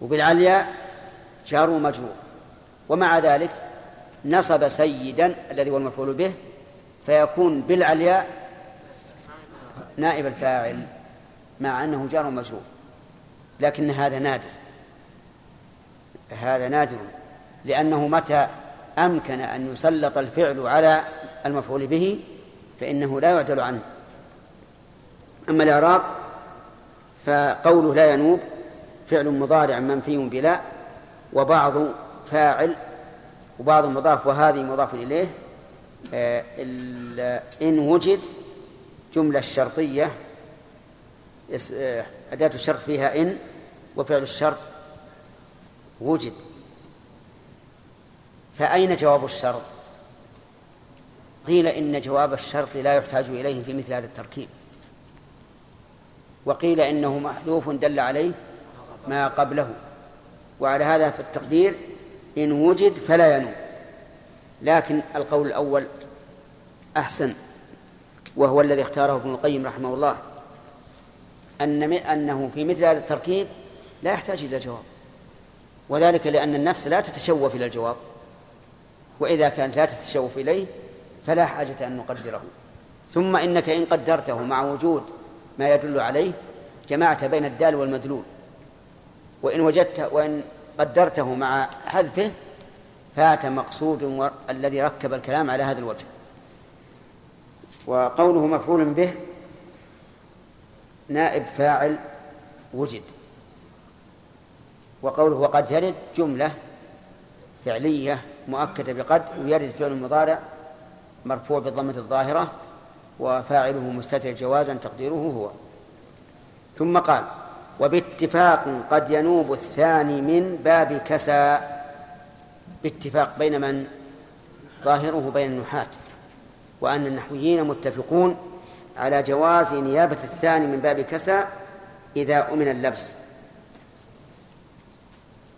وبالعلياء جار ومجرور. ومع ذلك نصب سيدا الذي هو المفعول به فيكون بالعلياء نائب الفاعل مع أنه جار ومجرور. لكن هذا نادر. هذا نادر. لأنه متى أمكن أن يسلط الفعل على المفعول به فإنه لا يعدل عنه. أما الإعراب فقوله لا ينوب فعل مضارع منفي بلا وبعض فاعل وبعض مضاف وهذه مضاف إليه آه، إن وجد جملة الشرطية يس- آه، أداة الشرط فيها إن وفعل الشرط وجد فأين جواب الشرط؟ قيل إن جواب الشرط لا يحتاج إليه في مثل هذا التركيب وقيل إنه محذوف دل عليه ما قبله. وعلى هذا في التقدير إن وجد فلا ينوب. لكن القول الأول أحسن وهو الذي اختاره ابن القيم رحمه الله أن أنه في مثل هذا التركيب لا يحتاج إلى جواب. وذلك لأن النفس لا تتشوف إلى الجواب. وإذا كانت لا تتشوف إليه فلا حاجة أن نقدره. ثم إنك إن قدرته مع وجود ما يدل عليه جمعت بين الدال والمدلول. وإن وجدت وإن قدرته مع حذفه فات مقصود الذي ركب الكلام على هذا الوجه. وقوله مفعول به نائب فاعل وجد. وقوله وقد يرد جملة فعلية مؤكدة بقد ويرد فعل مضارع مرفوع بالضمة الظاهرة وفاعله مستتر جوازا تقديره هو. ثم قال وباتفاق قد ينوب الثاني من باب كسى باتفاق بين من؟ ظاهره بين النحاة. وأن النحويين متفقون على جواز نيابة الثاني من باب كسى إذا أمن اللبس.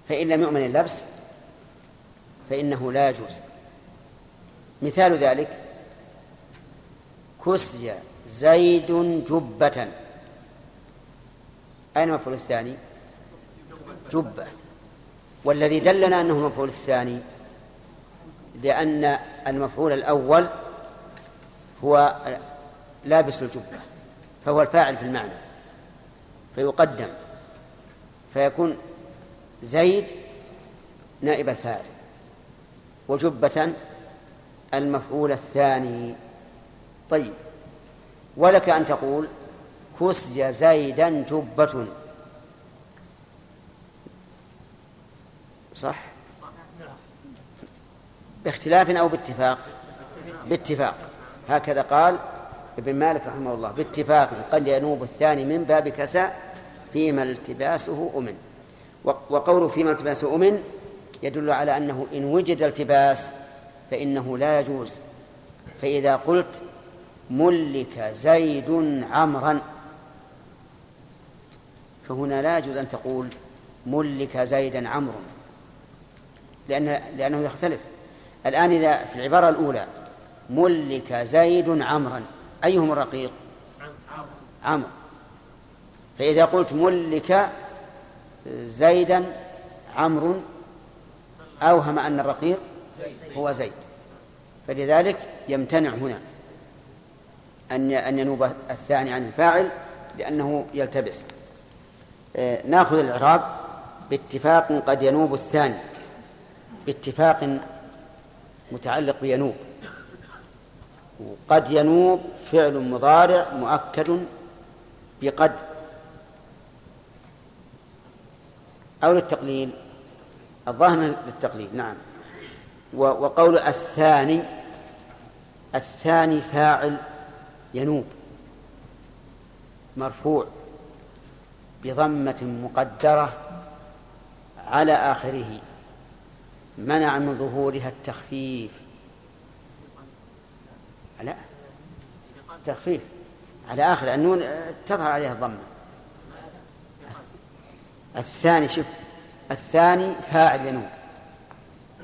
فإن لم يؤمن اللبس فإنه لا يجوز. مثال ذلك كسي زيد جبة. أين المفعول الثاني؟ جبة. والذي دلنا أنه المفعول الثاني لأن المفعول الأول هو لابس الجبة فهو الفاعل في المعنى فيقدم فيكون زيد نائب الفاعل وجبة المفعول الثاني. طيب. ولك أن تقول كسي زيدا جبة. صح؟ باختلاف أو باتفاق؟ باتفاق. هكذا قال ابن مالك رحمه الله باتفاق. قد ينوب الثاني من باب كساء فيما التباسه أمن. وقوله فيما التباسه أمن يدل على أنه إن وجد التباس فإنه لا يجوز. فإذا قلت ملك زيد عمرا. فهنا لا يجوز أن تقول ملك زيدا عمرو لأن لأنه يختلف. الآن إذا في العبارة الأولى ملك زيد عمرا أيهم الرقيق؟ عمرو. فإذا قلت ملك زيدا عمرو أوهم أن الرقيق هو زيد. فلذلك يمتنع هنا. أن أن ينوب الثاني عن الفاعل لأنه يلتبس. آه، ناخذ الإعراب باتفاق قد ينوب الثاني باتفاق متعلق بينوب. وقد ينوب فعل مضارع مؤكد بقد. أو للتقليل الظاهر للتقليل نعم. وقول الثاني الثاني فاعل ينوب مرفوع بضمة مقدرة على آخره منع من ظهورها التخفيف. لا تخفيف على آخر النون تظهر عليها الضمة. الثاني شوف الثاني فاعل ينوب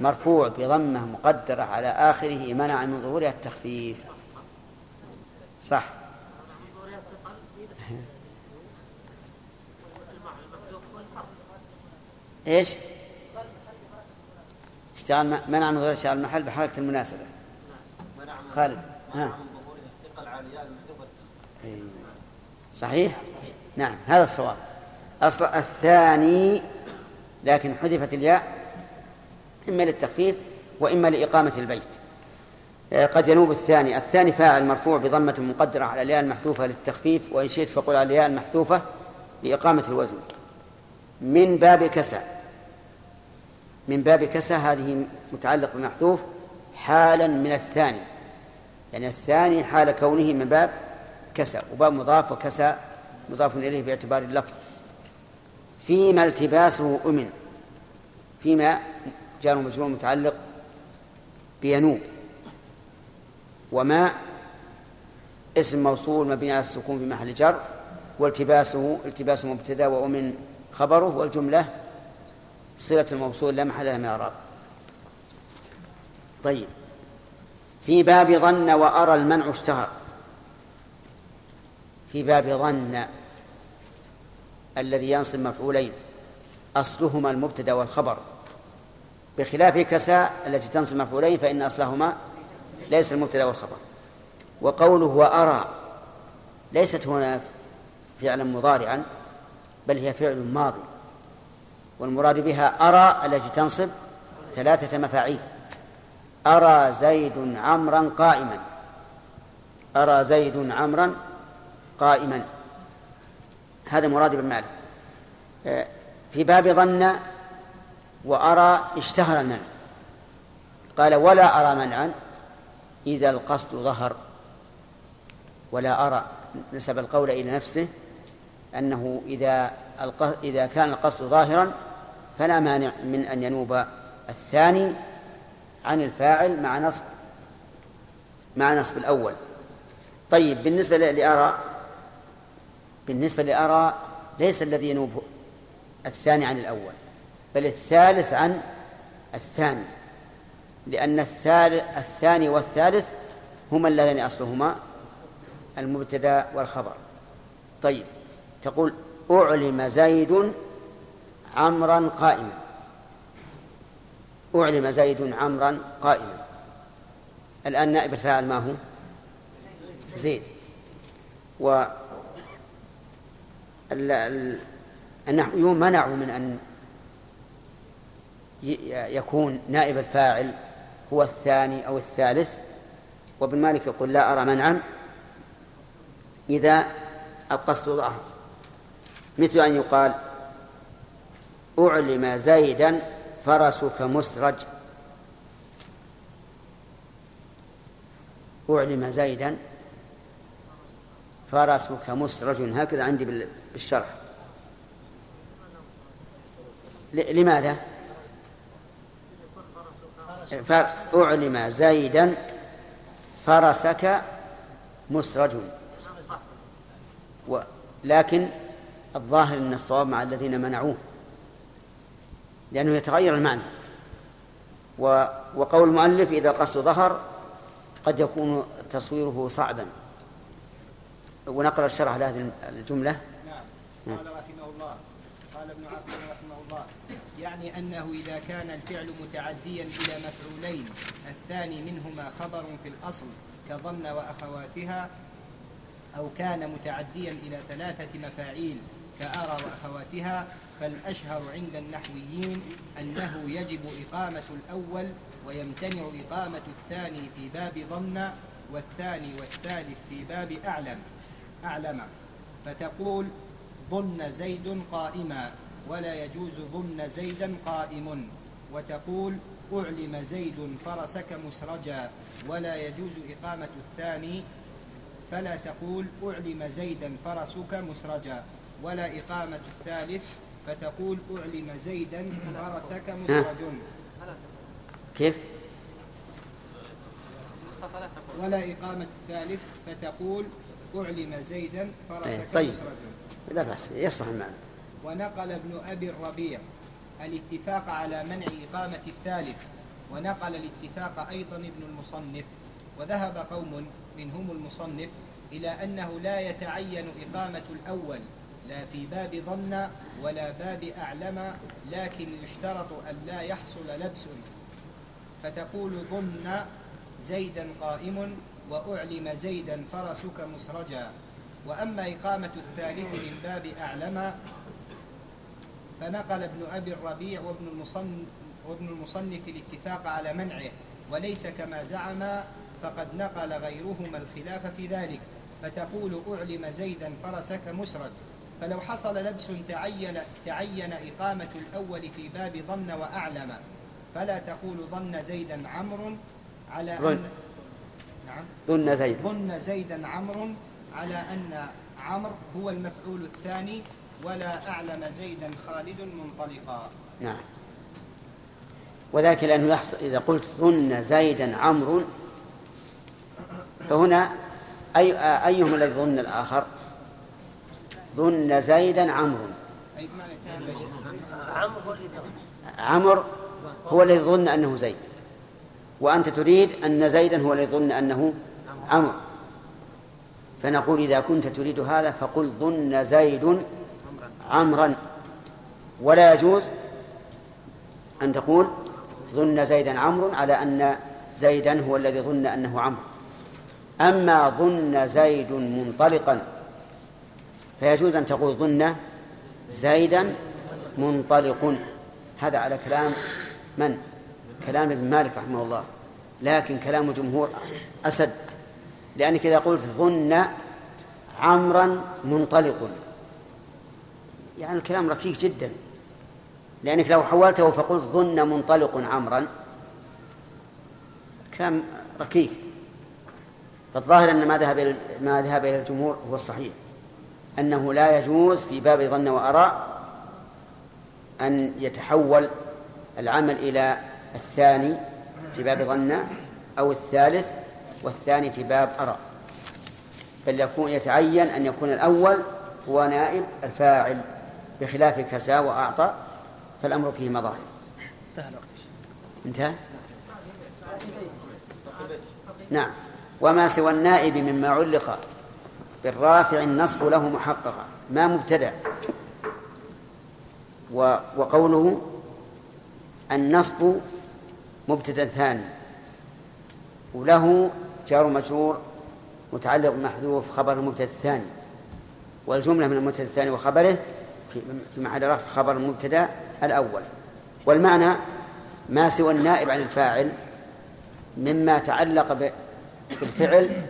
مرفوع بضمة مقدرة على آخره منع من ظهورها التخفيف. صح إيش؟ اشتغل م- منع من ظهور اشتغال المحل بحركة المناسبة خالد ها. صحيح؟ نعم هذا الصواب أصل الثاني لكن حذفت الياء إما للتخفيف وإما لإقامة البيت قد ينوب الثاني. الثاني فاعل مرفوع بضمة مقدرة على الياء المحذوفة للتخفيف وإن شئت فقل على الياء المحذوفة لإقامة الوزن. من باب كسى من باب كسى هذه متعلق بمحذوف حالا من الثاني. يعني الثاني حال كونه من باب كسى وباب مضاف وكسى مضاف إليه باعتبار اللفظ. فيما التباسه أمن. فيما جار مجرور متعلق بينوب. وما اسم موصول مبني على السكون في محل جر والتباسه التباس مبتدا وأمن خبره والجملة صلة الموصول لا محل لها من الإعراب. طيب. في باب ظن وأرى المنع اشتهر. في باب ظن الذي ينصب مفعولين أصلهما المبتدأ والخبر. بخلاف كساء التي تنصب مفعولين فإن أصلهما ليس المبتدأ والخبر. وقوله وأرى ليست هنا فعلا مضارعا بل هي فعل ماضي. والمراد بها أرى التي تنصب ثلاثة مفاعيل. أرى زيد عمرا قائما. أرى زيد عمرا قائما. هذا مراد بن مالك آه، في باب ظن وأرى اشتهر المنع. قال ولا أرى منعا. إذا القصد ظهر ولا أرى نسب القول إلى نفسه أنه إذا إذا كان القصد ظاهرا فلا مانع من أن ينوب الثاني عن الفاعل مع نصب مع نصب الأول. طيب بالنسبة لأرى بالنسبة لأرى ليس الذي ينوب الثاني عن الأول بل الثالث عن الثاني. لأن الثالث الثاني والثالث هما اللذان أصلهما المبتدأ والخبر. طيب تقول أعلم زيد عمرا قائما. أعلم زيد عمرا قائما. الآن نائب الفاعل ما هو؟ زيد. و النحويون منعوا من أن يكون نائب الفاعل هو الثاني أو الثالث وابن مالك يقول لا أرى منعا إذا القصد ظاهر مثل أن يقال أعلم زيدا فرسك مسرج. أعلم زيدا فرسك مسرج. هكذا عندي بالشرح. لماذا؟ فأعلم زيدا فرسك مسرج. لكن الظاهر أن الصواب مع الذين منعوه لأنه يتغير المعنى. وقول المؤلف إذا القصد ظهر قد يكون تصويره صعبا. ونقرأ الشرح لهذه الجملة. نعم. قال رحمه الله قال ابن عبد يعني أنه إذا كان الفعل متعديا إلى مفعولين الثاني منهما خبر في الأصل كظن وأخواتها أو كان متعديا إلى ثلاثة مفاعيل كأرى وأخواتها فالأشهر عند النحويين أنه يجب إقامة الأول ويمتنع إقامة الثاني في باب ظن والثاني والثالث في باب أعلم. أعلم. فتقول ظن زيد قائما. ولا يجوز ظن زيدا قائم. وتقول أعلم زيد فرسك مسرجا ولا يجوز إقامة الثاني. فلا تقول أعلم زيدا فرسك مسرجا ولا إقامة الثالث. فتقول أعلم زيدا فرسك مسرج. كيف؟ ولا إقامة الثالث. فتقول أعلم زيدا فرسك طيب. مسرج. لا بأس يصلح المعنى. ونقل ابن أبي الربيع الاتفاق على منع إقامة الثالث ونقل الاتفاق أيضا ابن المصنف وذهب قوم منهم المصنف إلى أنه لا يتعين إقامة الأول لا في باب ظن ولا باب أعلم لكن يشترط أن لا يحصل لبس. فتقول ظن زيدا قائم وأعلم زيدا فرسك مسرجا. وأما إقامة الثالث من باب أعلم فنقل ابن أبي الربيع وابن المصنف, وابن المصنف الاتفاق على منعه وليس كما زعم فقد نقل غيرهما الخلاف في ذلك فتقول أعلم زيدا فرسك مسرج فلو حصل لبس تعين, تعين إقامة الأول في باب ظن وأعلم. فلا تقول ظن زيدا عمرو على أن نعم. ظن زيد. ظن زيدا عمرو على أن عمرو هو المفعول الثاني ولا أعلم زيدا خالد منطلقا. نعم. وذلك لأنه يحصل إذا قلت ظن زيدا عمرو فهنا أي أيهما الذي ظن الآخر؟ ظن زيدا عمرو. عمرو هو الذي ظن أنه زيد. وأنت تريد أن زيدا هو الذي ظن أنه عمرو. فنقول إذا كنت تريد هذا فقل ظن زيد عمرا ولا يجوز أن تقول ظن زيدا عمرو على أن زيدا هو الذي ظن أنه عمرو. أما ظن زيد منطلقا فيجوز أن تقول ظن زيدا منطلق. هذا على كلام من؟ كلام ابن مالك رحمه الله. لكن كلام الجمهور أسد. لأنك إذا قلت ظن عمرا منطلق. يعني الكلام ركيك جدا. لأنك لو حولته فقلت ظن منطلق عمرا. كلام ركيك. فالظاهر أن ما ذهب ما ذهب إلى الجمهور هو الصحيح. أنه لا يجوز في باب ظن وأراء أن يتحول العمل إلى الثاني في باب ظن أو الثالث والثاني في باب أرى بل يكون يتعين أن يكون الأول هو نائب الفاعل. بخلاف كسا وأعطى فالأمر فيه مظاهر انتهى؟ نعم. وما سوى النائب مما علق بالرافع النصب له محققا. ما مبتدأ. وقوله النصب مبتدا ثاني. وله جار مجرور متعلق محذوف خبر المبتدا الثاني. والجملة من المبتدا الثاني وخبره في محل رفع خبر المبتدأ الأول. والمعنى ما سوى النائب عن الفاعل مما تعلق بالفعل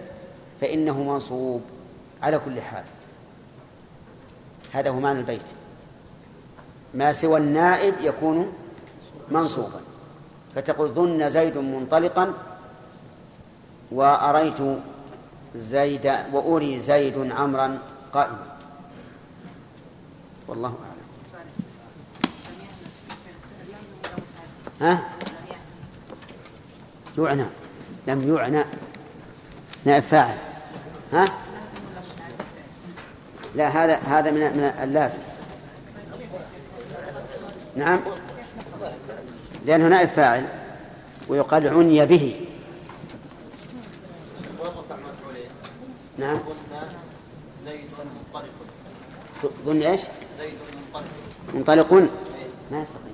فإنه منصوب على كل حال. هذا هو معنى البيت. ما سوى النائب يكون منصوبا. فتقول ظن زيد منطلقا وأريت زيد وأري زيد عمرا قائما. والله أعلم. ها؟ يعنى. لم يعنى. نائب فاعل. ها؟ لا هذا هذا من من اللازم. نعم. لأنه نائب فاعل ويقال عني به. نعم. ظن إيش؟ منطلقون ما يستطيع.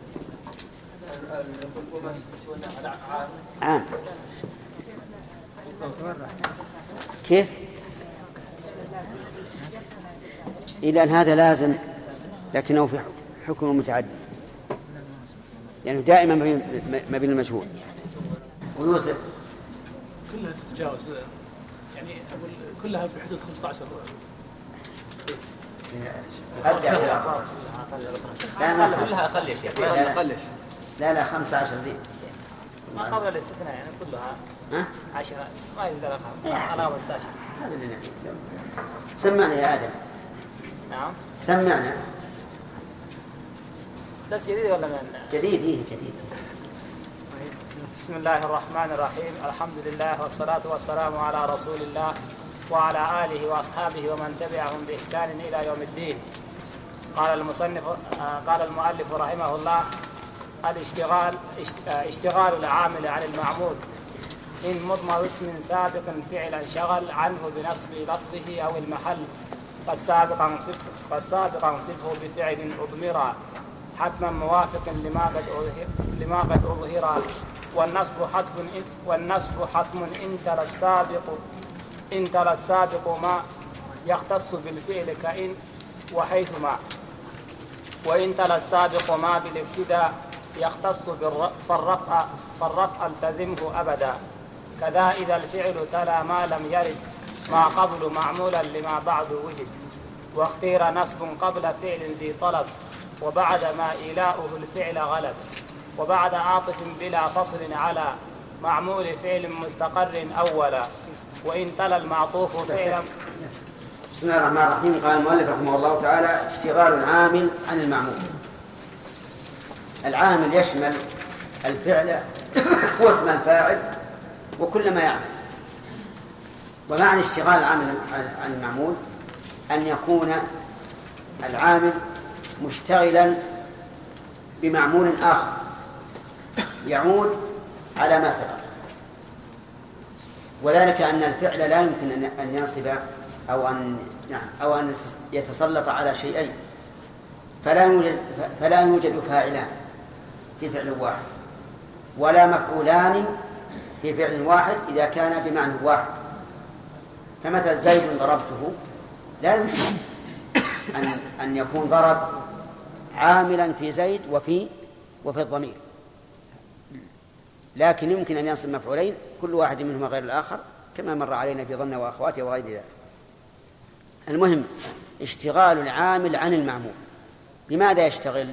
عام. كيف؟ إلى أن هذا لازم لكنه في حكم متعدد. يعني دائما ما بين المجهول ويوسف كلها تتجاوز. يعني كلها في حدود 15 لا ما كلها أقل يا شيخ لا لا 15 زيد ما قبل الاستثناء يعني كلها عشرة. ما يزال خمسة. على 15 هذا اللي سمعنا يا آدم. نعم. سمعنا. بس جديد ولا من؟ جديد إيه جديد. طيب. بسم الله الرحمن الرحيم. الحمد لله والصلاة والسلام على رسول الله. وعلى آله وأصحابه ومن تبعهم بإحسان إلى يوم الدين. قال المصنف آه، قال المؤلف رحمه الله الاشتغال إشت- آه، اشتغال العامل عن المعمول إن مضمر اسم سابق فعلا شغل عنه بنصب لفظه أو المحل فالسابق انصف فالسابق انصفه بفعل أضمرا. حتما موافق لما قد لما قد أظهر والنصب حتم والنصب حتم إن تلا السابق إن تلا السابق ما يختص بالفعل كإن وحيثما. وإن تلا السابق ما بالابتداء يختص بالر- فالرفع فالرفع التزمه أبدا. كذا إذا الفعل تلا ما لم يرد ما قبل معمولا لما بعد وجد. واختير نصب قبل فعل ذي طلب وبعد ما إيلاؤه الفعل غلب. وبعد عاطف بلا فصل على معمول فعل مستقر أولا. وإن تلا المعطوف فعلا. بسم الله الرحمن الرحيم. قال المؤلف رحمه الله تعالى اشتغال العامل عن المعمول. العامل يشمل الفعل واسم الفاعل وكل ما يعمل. ومعنى اشتغال العامل عن المعمول أن يكون العامل مشتغلا بمعمول آخر يعود على ما سبق. وذلك أن الفعل لا يمكن أن- ينصب أو أن نعم أو أن يتسلط على شيئين. فلا يوجد فلا يوجد فاعلان في فعل واحد ولا مفعولان في فعل واحد إذا كان بمعنى واحد. فمثلا زيد ضربته لا يمكن أن أن يكون ضرب عاملا في زيد وفي وفي الضمير. لكن يمكن أن ينصب مفعولين كل واحد منهما غير الآخر كما مر علينا في ظن وأخواته وغير ذلك. المهم اشتغال العامل عن المعمول. بماذا يشتغل؟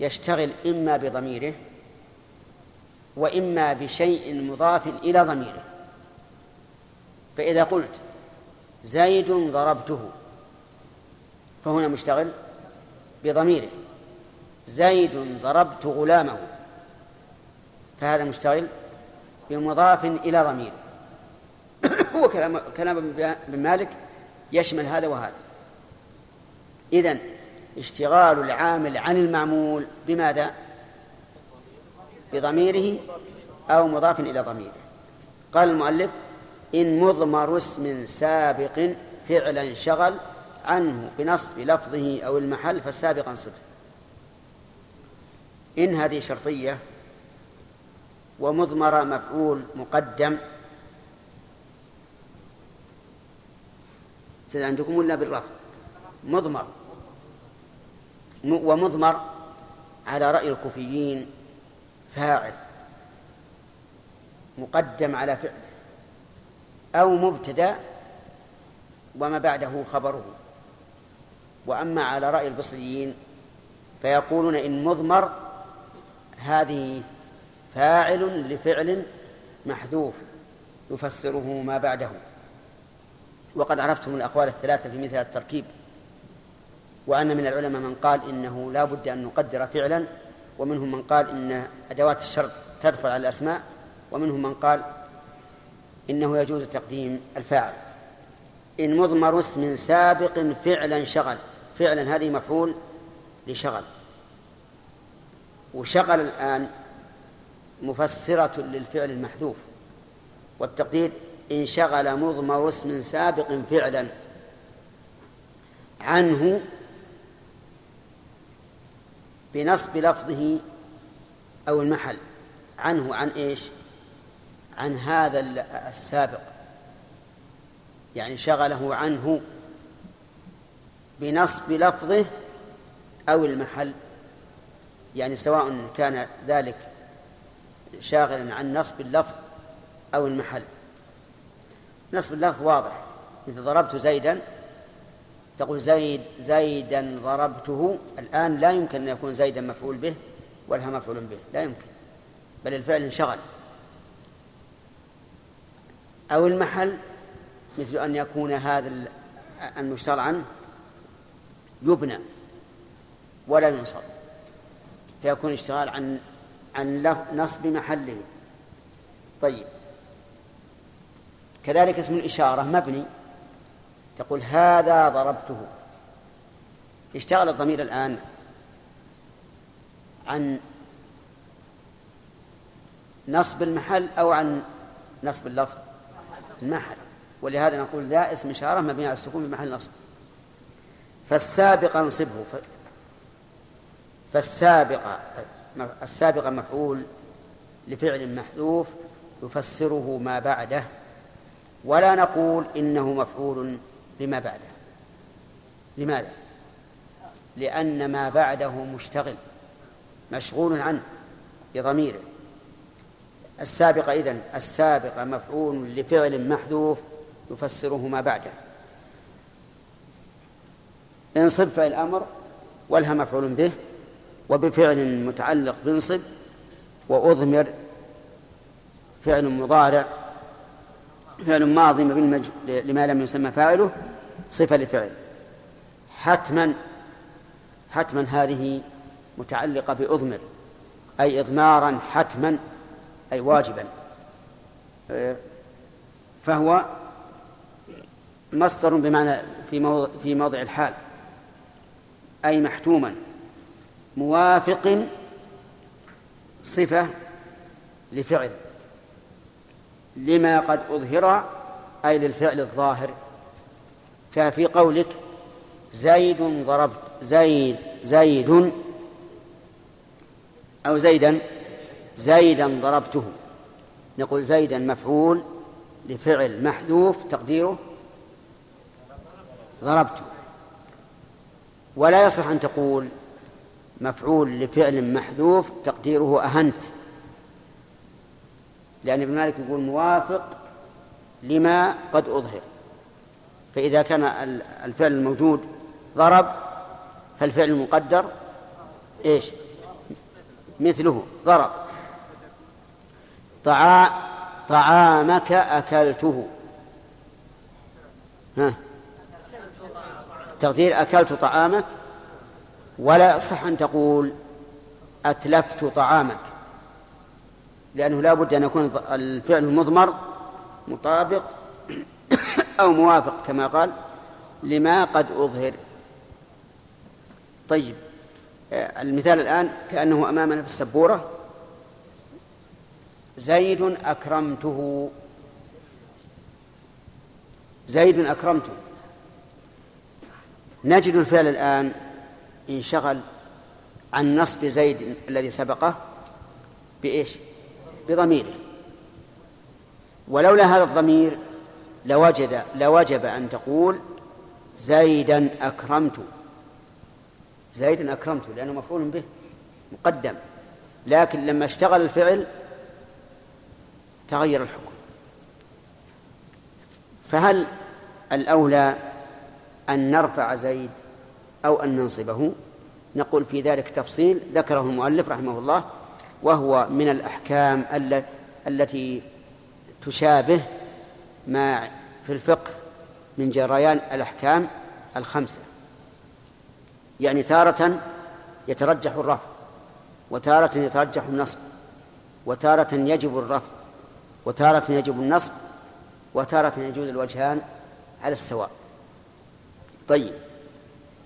يشتغل إما بضميره وإما بشيء مضاف إلى ضميره. فإذا قلت زيد ضربته فهنا مشتغل بضميره. زيد ضربت غلامه. فهذا مشتغل بمضاف إلى ضميره هو كلام كلام ابن مالك يشمل هذا وهذا. إذن اشتغال العامل عن المعمول بماذا؟ بضميره أو مضاف إلى ضميره. قال المؤلف إن مضمر اسم سابق فعلا شغل عنه بنصب لفظه أو المحل فالسابق انصبه إن هذه شرطية ومضمر مفعول مقدم. عندكم ولا بالرفع مضمر. ومضمر على رأي الكوفيين فاعل. مقدم على فعله. أو مبتدأ وما بعده خبره. وأما على رأي البصريين فيقولون إن مضمر هذه فاعل لفعل محذوف يفسره ما بعده. وقد عرفتم الأقوال الثلاثة في مثل التركيب. وأن من العلماء من قال إنه لا بد أن نقدر فعلا ومنهم من قال إن أدوات الشرط تدخل على الأسماء ومنهم من قال إنه يجوز تقديم الفاعل. إن مضمر اسم سابق فعلا شغل فعلا هذه مفعول لشغل. وشغل الآن مفسرة للفعل المحذوف. والتقدير إن شغل مضمر اسم سابق فعلا. عنه بنصب لفظه أو المحل. عنه عن إيش؟ عن هذا السابق. يعني شغله عنه بنصب لفظه أو المحل. يعني سواء كان ذلك شاغلا عن نصب اللفظ أو المحل. نصب اللفظ واضح. مثل ضربت زيدا تقول زيد زيدا ضربته. الآن لا يمكن أن يكون زيدا مفعول به ولها مفعول به. لا يمكن. بل الفعل انشغل. أو المحل مثل أن يكون هذا المشتغل عنه يبنى ولا ينصب. فيكون اشتغال عن عن نصب محله. طيب. كذلك اسم الإشارة مبني. تقول هذا ضربته. اشتغل الضمير الآن عن نصب المحل أو عن نصب اللفظ المحل. ولهذا نقول ذا اسم إشارة مبني على السكون في محل نصب. فالسابق انصبه فالسابق السابق مفعول لفعل محذوف يفسره ما بعده ولا نقول إنه مفعول لما بعده. لماذا؟ لأن ما بعده مشتغل مشغول عنه بضميره. السابق إذن السابق مفعول لفعل محذوف يفسره ما بعده. انصب فعل الأمر ولها مفعول به وبفعل متعلق بانصب وأضمر فعل مضارع فعل ماضي. لما لم يسمى فاعله صفة لفعل حتما حتما هذه متعلقة بأضمر أي إضمارا حتما أي واجبا فهو مصدر بمعنى في موضع الحال أي محتوما موافق صفة لفعل لما قد أظهر أي للفعل الظاهر. ففي قولك زيد ضربت زيد زيد أو زيدا زيدا ضربته. نقول زيدا مفعول لفعل محذوف تقديره ضربته. ولا يصح أن تقول مفعول لفعل محذوف تقديره أهنت. لأن ابن مالك يقول موافق لما قد أظهر. فإذا كان الفعل الموجود ضرب فالفعل المقدر إيش؟ مثله ضرب. طعا طعامك أكلته. ها؟ تقدير أكلت طعامك ولا يصح أن تقول أتلفت طعامك لأنه لا بد أن يكون الفعل المضمر مطابق أو موافق كما قال لما قد أظهر. طيب المثال الآن كأنه أمامنا في السبورة. زيد أكرمته. زيد أكرمته. نجد الفعل الآن انشغل عن نصب زيد الذي سبقه بإيش؟ بضميره. ولولا هذا الضمير لوجد لوجب أن تقول زيدا أكرمت. زيدا أكرمت لأنه مفعول به مقدم. لكن لما اشتغل الفعل تغير الحكم. فهل الأولى أن نرفع زيد أو أن ننصبه. نقول في ذلك تفصيل ذكره المؤلف رحمه الله وهو من الأحكام التي تشابه ما في الفقه من جريان الأحكام الخمسة. يعني تارة يترجح الرفع وتارة يترجح النصب وتارة يجب الرفع وتارة يجب النصب وتارة يجوز الوجهان على السواء. طيب.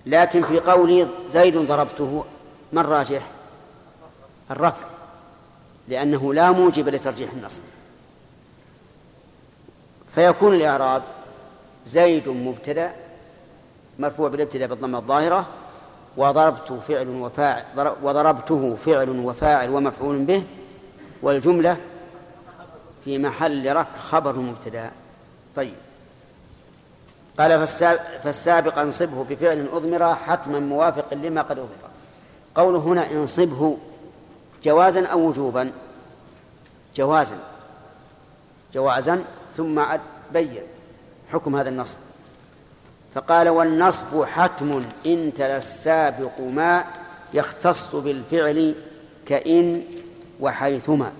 لكن في قولي زيد ضربته. ما الراجح؟ الرفع لأنه لا موجب لترجيح النصب. فيكون الإعراب زيد مبتدأ مرفوع بالابتداء بالضمة الظاهرة وضربت فعل وفاعل وضربته فعل وفاعل ومفعول به والجملة في محل رفع خبر مبتدأ. طيب. قال فالسابق انصبه بفعل أضمر حتما موافق لما قد أضمر. قوله هنا انصبه جوازا أو وجوبا؟ جوازا. جوازا ثم بين حكم هذا النصب. فقال والنصب حتم إن تلا السابق ما يختص بالفعل كإن وحيثما.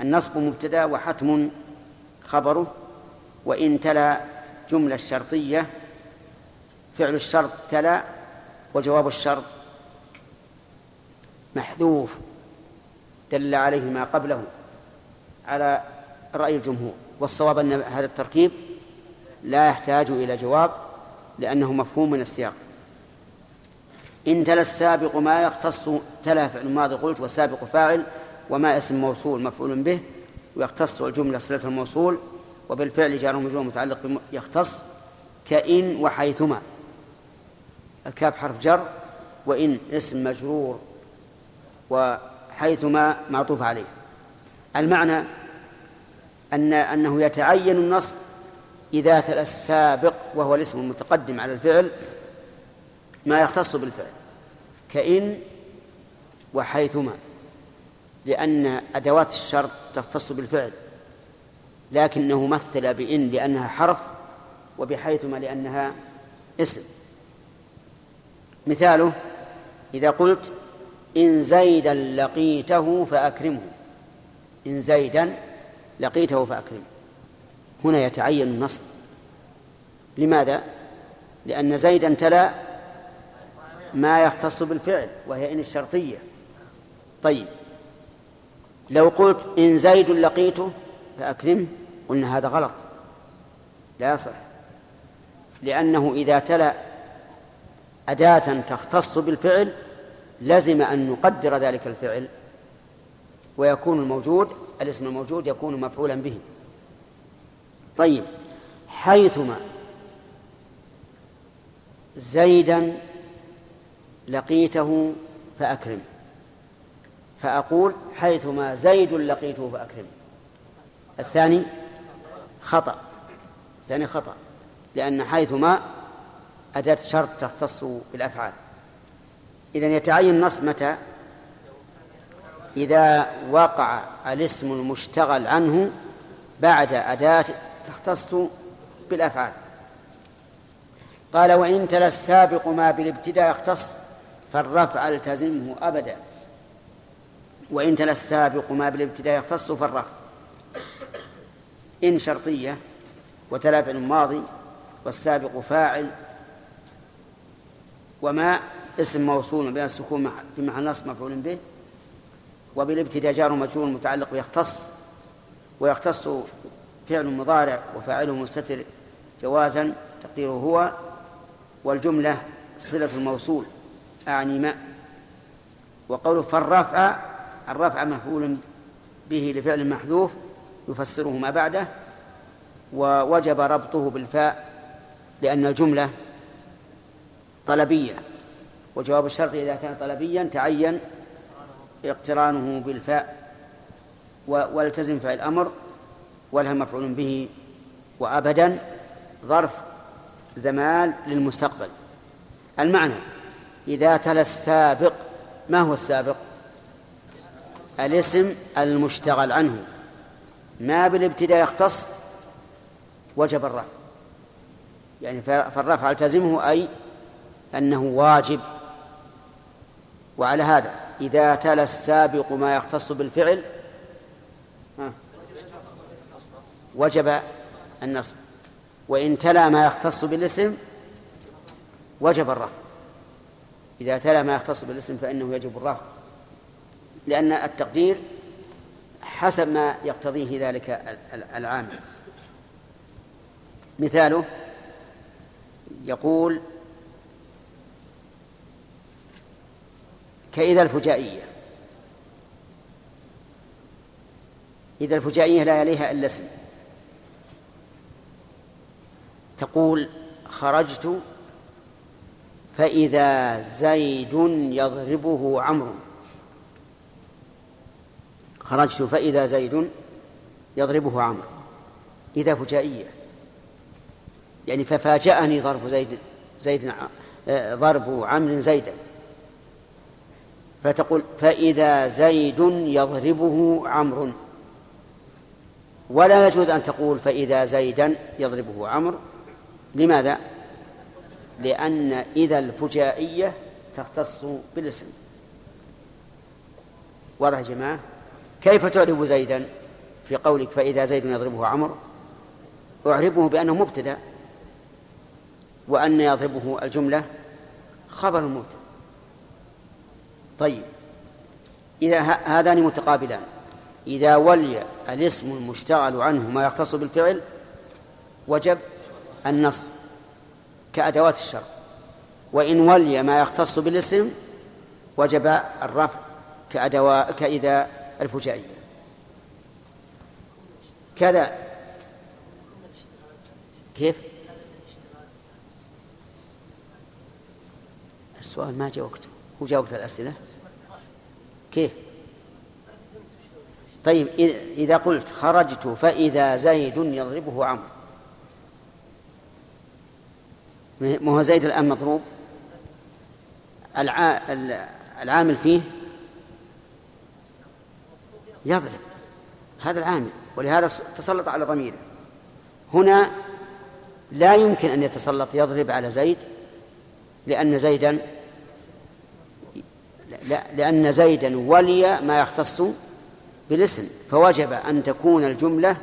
النصب مبتدا وحتم خبره وإن تلا جملة شرطية فعل الشرط تلا وجواب الشرط محذوف دل عليه ما قبله على رأي الجمهور. والصواب أن هذا التركيب لا يحتاج إلى جواب لأنه مفهوم من السياق. إن تلا السابق ما يختص تلا فعل ماضي قلت والسابق فاعل وما اسم موصول مفعول به ويختص الجملة صلة الموصول وبالفعل جار مجرور متعلق يختص كإن وحيثما. الكاف حرف جر وإن اسم مجرور وحيثما معطوف عليه. المعنى أن أنه يتعين النصب إذا تلا السابق وهو الاسم المتقدم على الفعل ما يختص بالفعل. كإن وحيثما. لأن أدوات الشرط تختص بالفعل. لكنه مثل بإن لأنها حرف وبحيثما لأنها اسم. مثاله إذا قلت إن زيدا لقيته فأكرمه. إن زيدا لقيته فأكرمه. هنا يتعين النصب لماذا؟ لأن زيدا تلا ما يختص بالفعل وهي إن الشرطية. طيب لو قلت إن زيد لقيته فأكرمه قلنا هذا غلط. لا يصح. لأنه إذا تلا أداة تختص بالفعل لزم أن نقدر ذلك الفعل ويكون الموجود الاسم الموجود يكون مفعولا به. طيب حيثما زيدا لقيته فأكرم. فأقول حيثما زيد لقيته فأكرم. الثاني؟ خطأ الثاني خطأ لأن حيثما أداة شرط تختص بالأفعال. إذا يتعين النصب متى؟ إذا وقع الاسم المشتغل عنه بعد أداة تختص بالأفعال. قال وإن تلا السابق ما بالابتداء يختص فالرفع التزمه أبدا. وإن تلا السابق ما بالابتداء يختص فالرفع. إن شرطية وتلا فعل ماضي والسابق فاعل وما اسم موصول بين السكون في محل نصب مفعول به وبالابتداء جار مجرور متعلق بيختص ويختص فعل مضارع وفاعله مستتر جوازا تقديره هو والجملة صلة الموصول أعني ما. وقوله فالرفع الرفع مفعول به لفعل محذوف يفسره ما بعده ووجب ربطه بالفاء لأن الجملة طلبية وجواب الشرط إذا كان طلبيا تعين اقترانه بالفاء والتزم فعل الأمر ولها مفعول به وأبدا ظرف زمان للمستقبل. المعنى إذا تلا السابق ما هو السابق؟ الاسم المشتغل عنه. ما بالابتداء يختص وجب الرفع. يعني فالرفع التزمه أي أنه واجب. وعلى هذا إذا تلا السابق ما يختص بالفعل وجب النصب. وإن تلا ما يختص بالاسم وجب الرفع. إذا تلا ما يختص بالاسم فإنه يجب الرفع. لأن التقدير حسب ما يقتضيه ذلك العامل مثاله يقول كإذا الفجائية. إذا الفجائية لا يليها إلا اسم. تقول خرجت فإذا زيد يضربه عمرو. خرجت فإذا زيد يضربه عمرو. إذا فجائية. يعني ففاجأني ضرب زيد زيد ضرب عمرو زيدا. فتقول فإذا زيد يضربه عمرو. ولا يجوز أن تقول فإذا زيدا يضربه عمرو. لماذا؟ لأن إذا الفجائية تختص بالاسم. واضح يا جماعة؟ كيف تعرب زيدا؟ في قولك فإذا زيد يضربه عمرو أعربه بأنه مبتدأ وأن يضربه الجملة خبر المبتدأ طيب إذا هذان متقابلان. إذا ولي الاسم المشتغل عنه ما يختص بالفعل وجب النصب كأدوات الشرط وإن ولي ما يختص بالاسم وجب الرفع كأدواء كإذا الفجائية كذا. كيف؟ السؤال ما جاء وقته هو جاء وقت الأسئلة. كيف؟ طيب إذا قلت خرجت فإذا زيد يضربه عمرو. ما هو زيد الآن مضروب؟ العامل فيه يضرب. هذا العامل. ولهذا تسلط على ضميره. هنا لا يمكن أن يتسلط يضرب على زيد لأن زيدا لأن زيدا ولي ما يختص بالاسم. فوجب أن تكون الجملة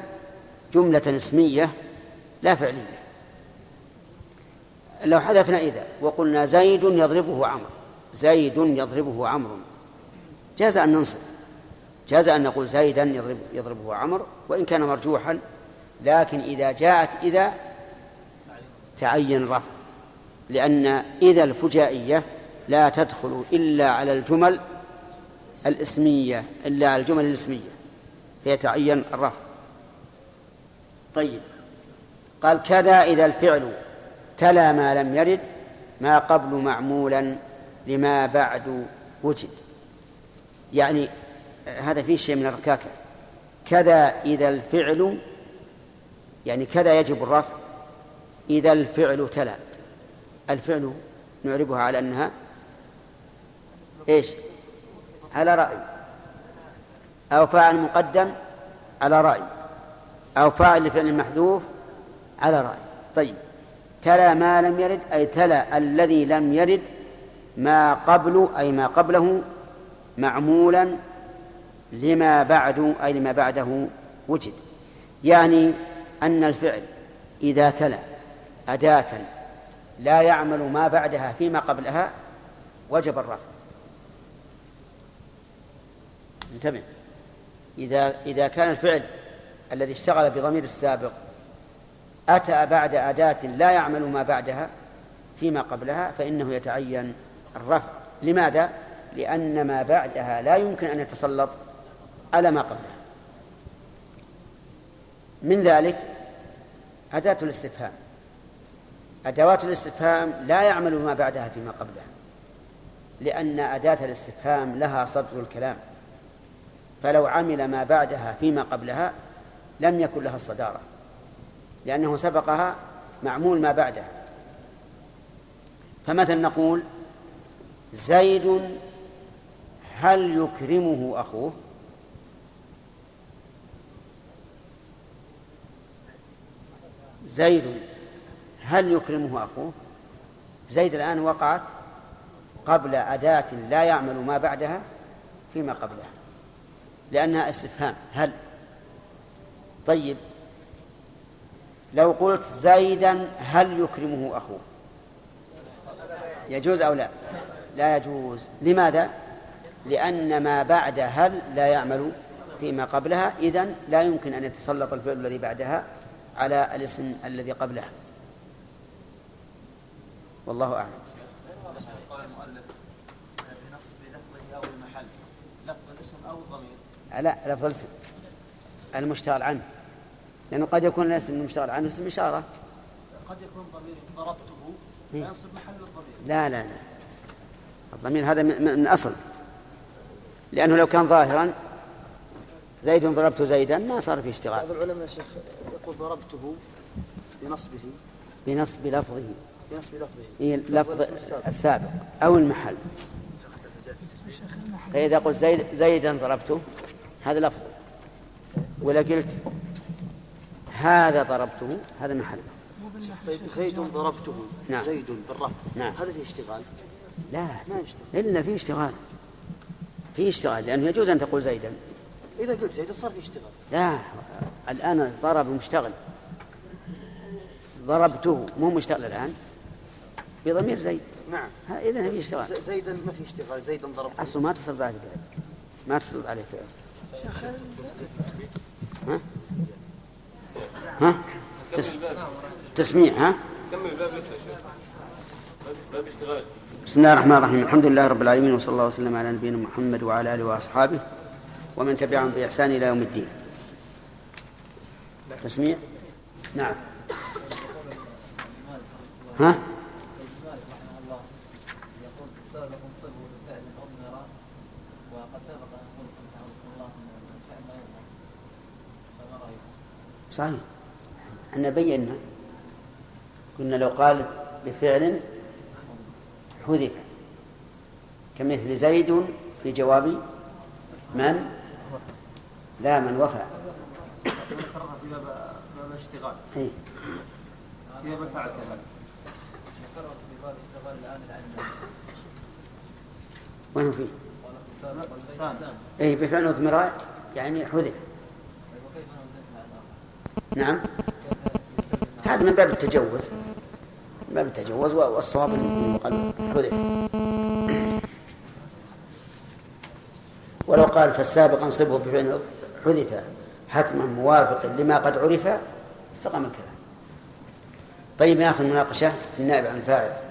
جملة اسمية لا فعلية. لو حذفنا إذا وقلنا زيد يضربه عمرو. زيد يضربه عمرو. جاز أن ننصب جاز أن نقول زيدا يضرب يضربه عمرو وإن كان مرجوحا لكن إذا جاءت إذا تعين رفع. لأن إذا الفجائية لا تدخل إلا على الجمل الإسمية إلا على الجمل الإسمية. فيتعين الرفع. طيب. قال كذا إذا الفعل تلا ما لم يرد ما قبل معمولا لما بعد وجد. يعني هذا فيه شيء من الركاكة كذا إذا الفعل يعني كذا يجب الرفع إذا الفعل تلا. الفعل نعربها على أنها إيش؟ على رأي. أو فاعل مقدم على رأي. أو فاعل لفعل محذوف على رأي. طيب. تلا ما لم يرد أي تلا الذي لم يرد ما قبل أي ما قبله معمولا لما بعد أي لما بعده وجد. يعني أن الفعل إذا تلا أداة لا يعمل ما بعدها فيما قبلها وجب الرفع. انتبه. إذا إذا كان الفعل الذي اشتغل بضمير السابق أتى بعد أداة لا يعمل ما بعدها فيما قبلها فإنه يتعين الرفع. لماذا؟ لأن ما بعدها لا يمكن أن يتسلط على ما قبلها من ذلك أداة الاستفهام. أدوات الاستفهام لا يعمل ما بعدها فيما قبلها لأن أداة الاستفهام لها صدر الكلام. فلو عمل ما بعدها فيما قبلها لم يكن لها الصدارة لأنه سبقها معمول ما بعدها. فمثلا نقول زيد هل يكرمه أخوه؟ زيد هل يكرمه أخوه؟ زيد الآن وقعت قبل أداة لا يعمل ما بعدها فيما قبلها لأنها استفهام. هل؟ طيب. لو قلت زيدا هل يكرمه أخوه؟ يجوز أو لا؟ لا يجوز. لماذا؟ لأن ما بعد هل لا يعمل فيما قبلها إذن لا يمكن أن يتسلط الفعل الذي بعدها على الاسم الذي قبلها. والله أعلم. قال المؤلف بنصب لفظه أو المحل لفظ الاسم أو الضمير لا لفظ الاسم المشتغل عنه. لأنه قد يكون الاسم المشتغل عنه اسم إشارة. قد يكون ضمير ضربته. فينصب محل الضمير. لا لا لا. الضمير هذا من, أصل لأنه لو كان ظاهرا زيد ضربت زيدا ما صار في اشتغال. بعض العلماء يا شيخ يقول ضربته بنصبه. بنصب لفظه. بنصب لفظه. هي لفظ السابق. السابق أو المحل. فإذا قلت زيد زيدا ضربته هذا لفظ. ولا قلت هذا ضربته هذا محل. طيب زيد ضربته. نعم. زيد بالرفع. نعم. هذا فيه اشتغال؟ لا. ما يشتغل. إلا في اشتغال. في اشتغال لأنه يجوز أن تقول زيدا. إذا قلت زيد صار فيه اشتغال لا الآن ضرب مشتغل. ضربته مو مشتغل الآن. بضمير زيد. نعم. إذا في اشتغال زيدا ما فيه اشتغال زيدا ضربته أصله ما تصل عليه فعل ما تصل عليه فعل ها؟ ها؟ تس... تسميع ها؟ كمل الباب لسه يا شيخ. بس باب اشتغال. بسم الله الرحمن الرحيم. الحمد لله رب العالمين وصلى الله وسلم على نبينا محمد وعلى آله وأصحابه. ومن تبعهم بإحسان إلى يوم الدين. تسميع؟ نعم. ها؟ أن أن؟ صحيح إحنا بينا. قلنا لو قال بفعل حذف. كمثل زيد في جواب من؟ لا من وفى. باب الاشتغال باب وين فيه؟ اي بفعل اضمرار يعني حذف؟ نعم. هذا من باب التجوز. من باب التجوز والصواب قال حذف. ولو قال فالسابق انصبه بفعل حذف حتما موافق لما قد عرف استقام الكلام. طيب ناخذ مناقشه في النائب عن الفاعل.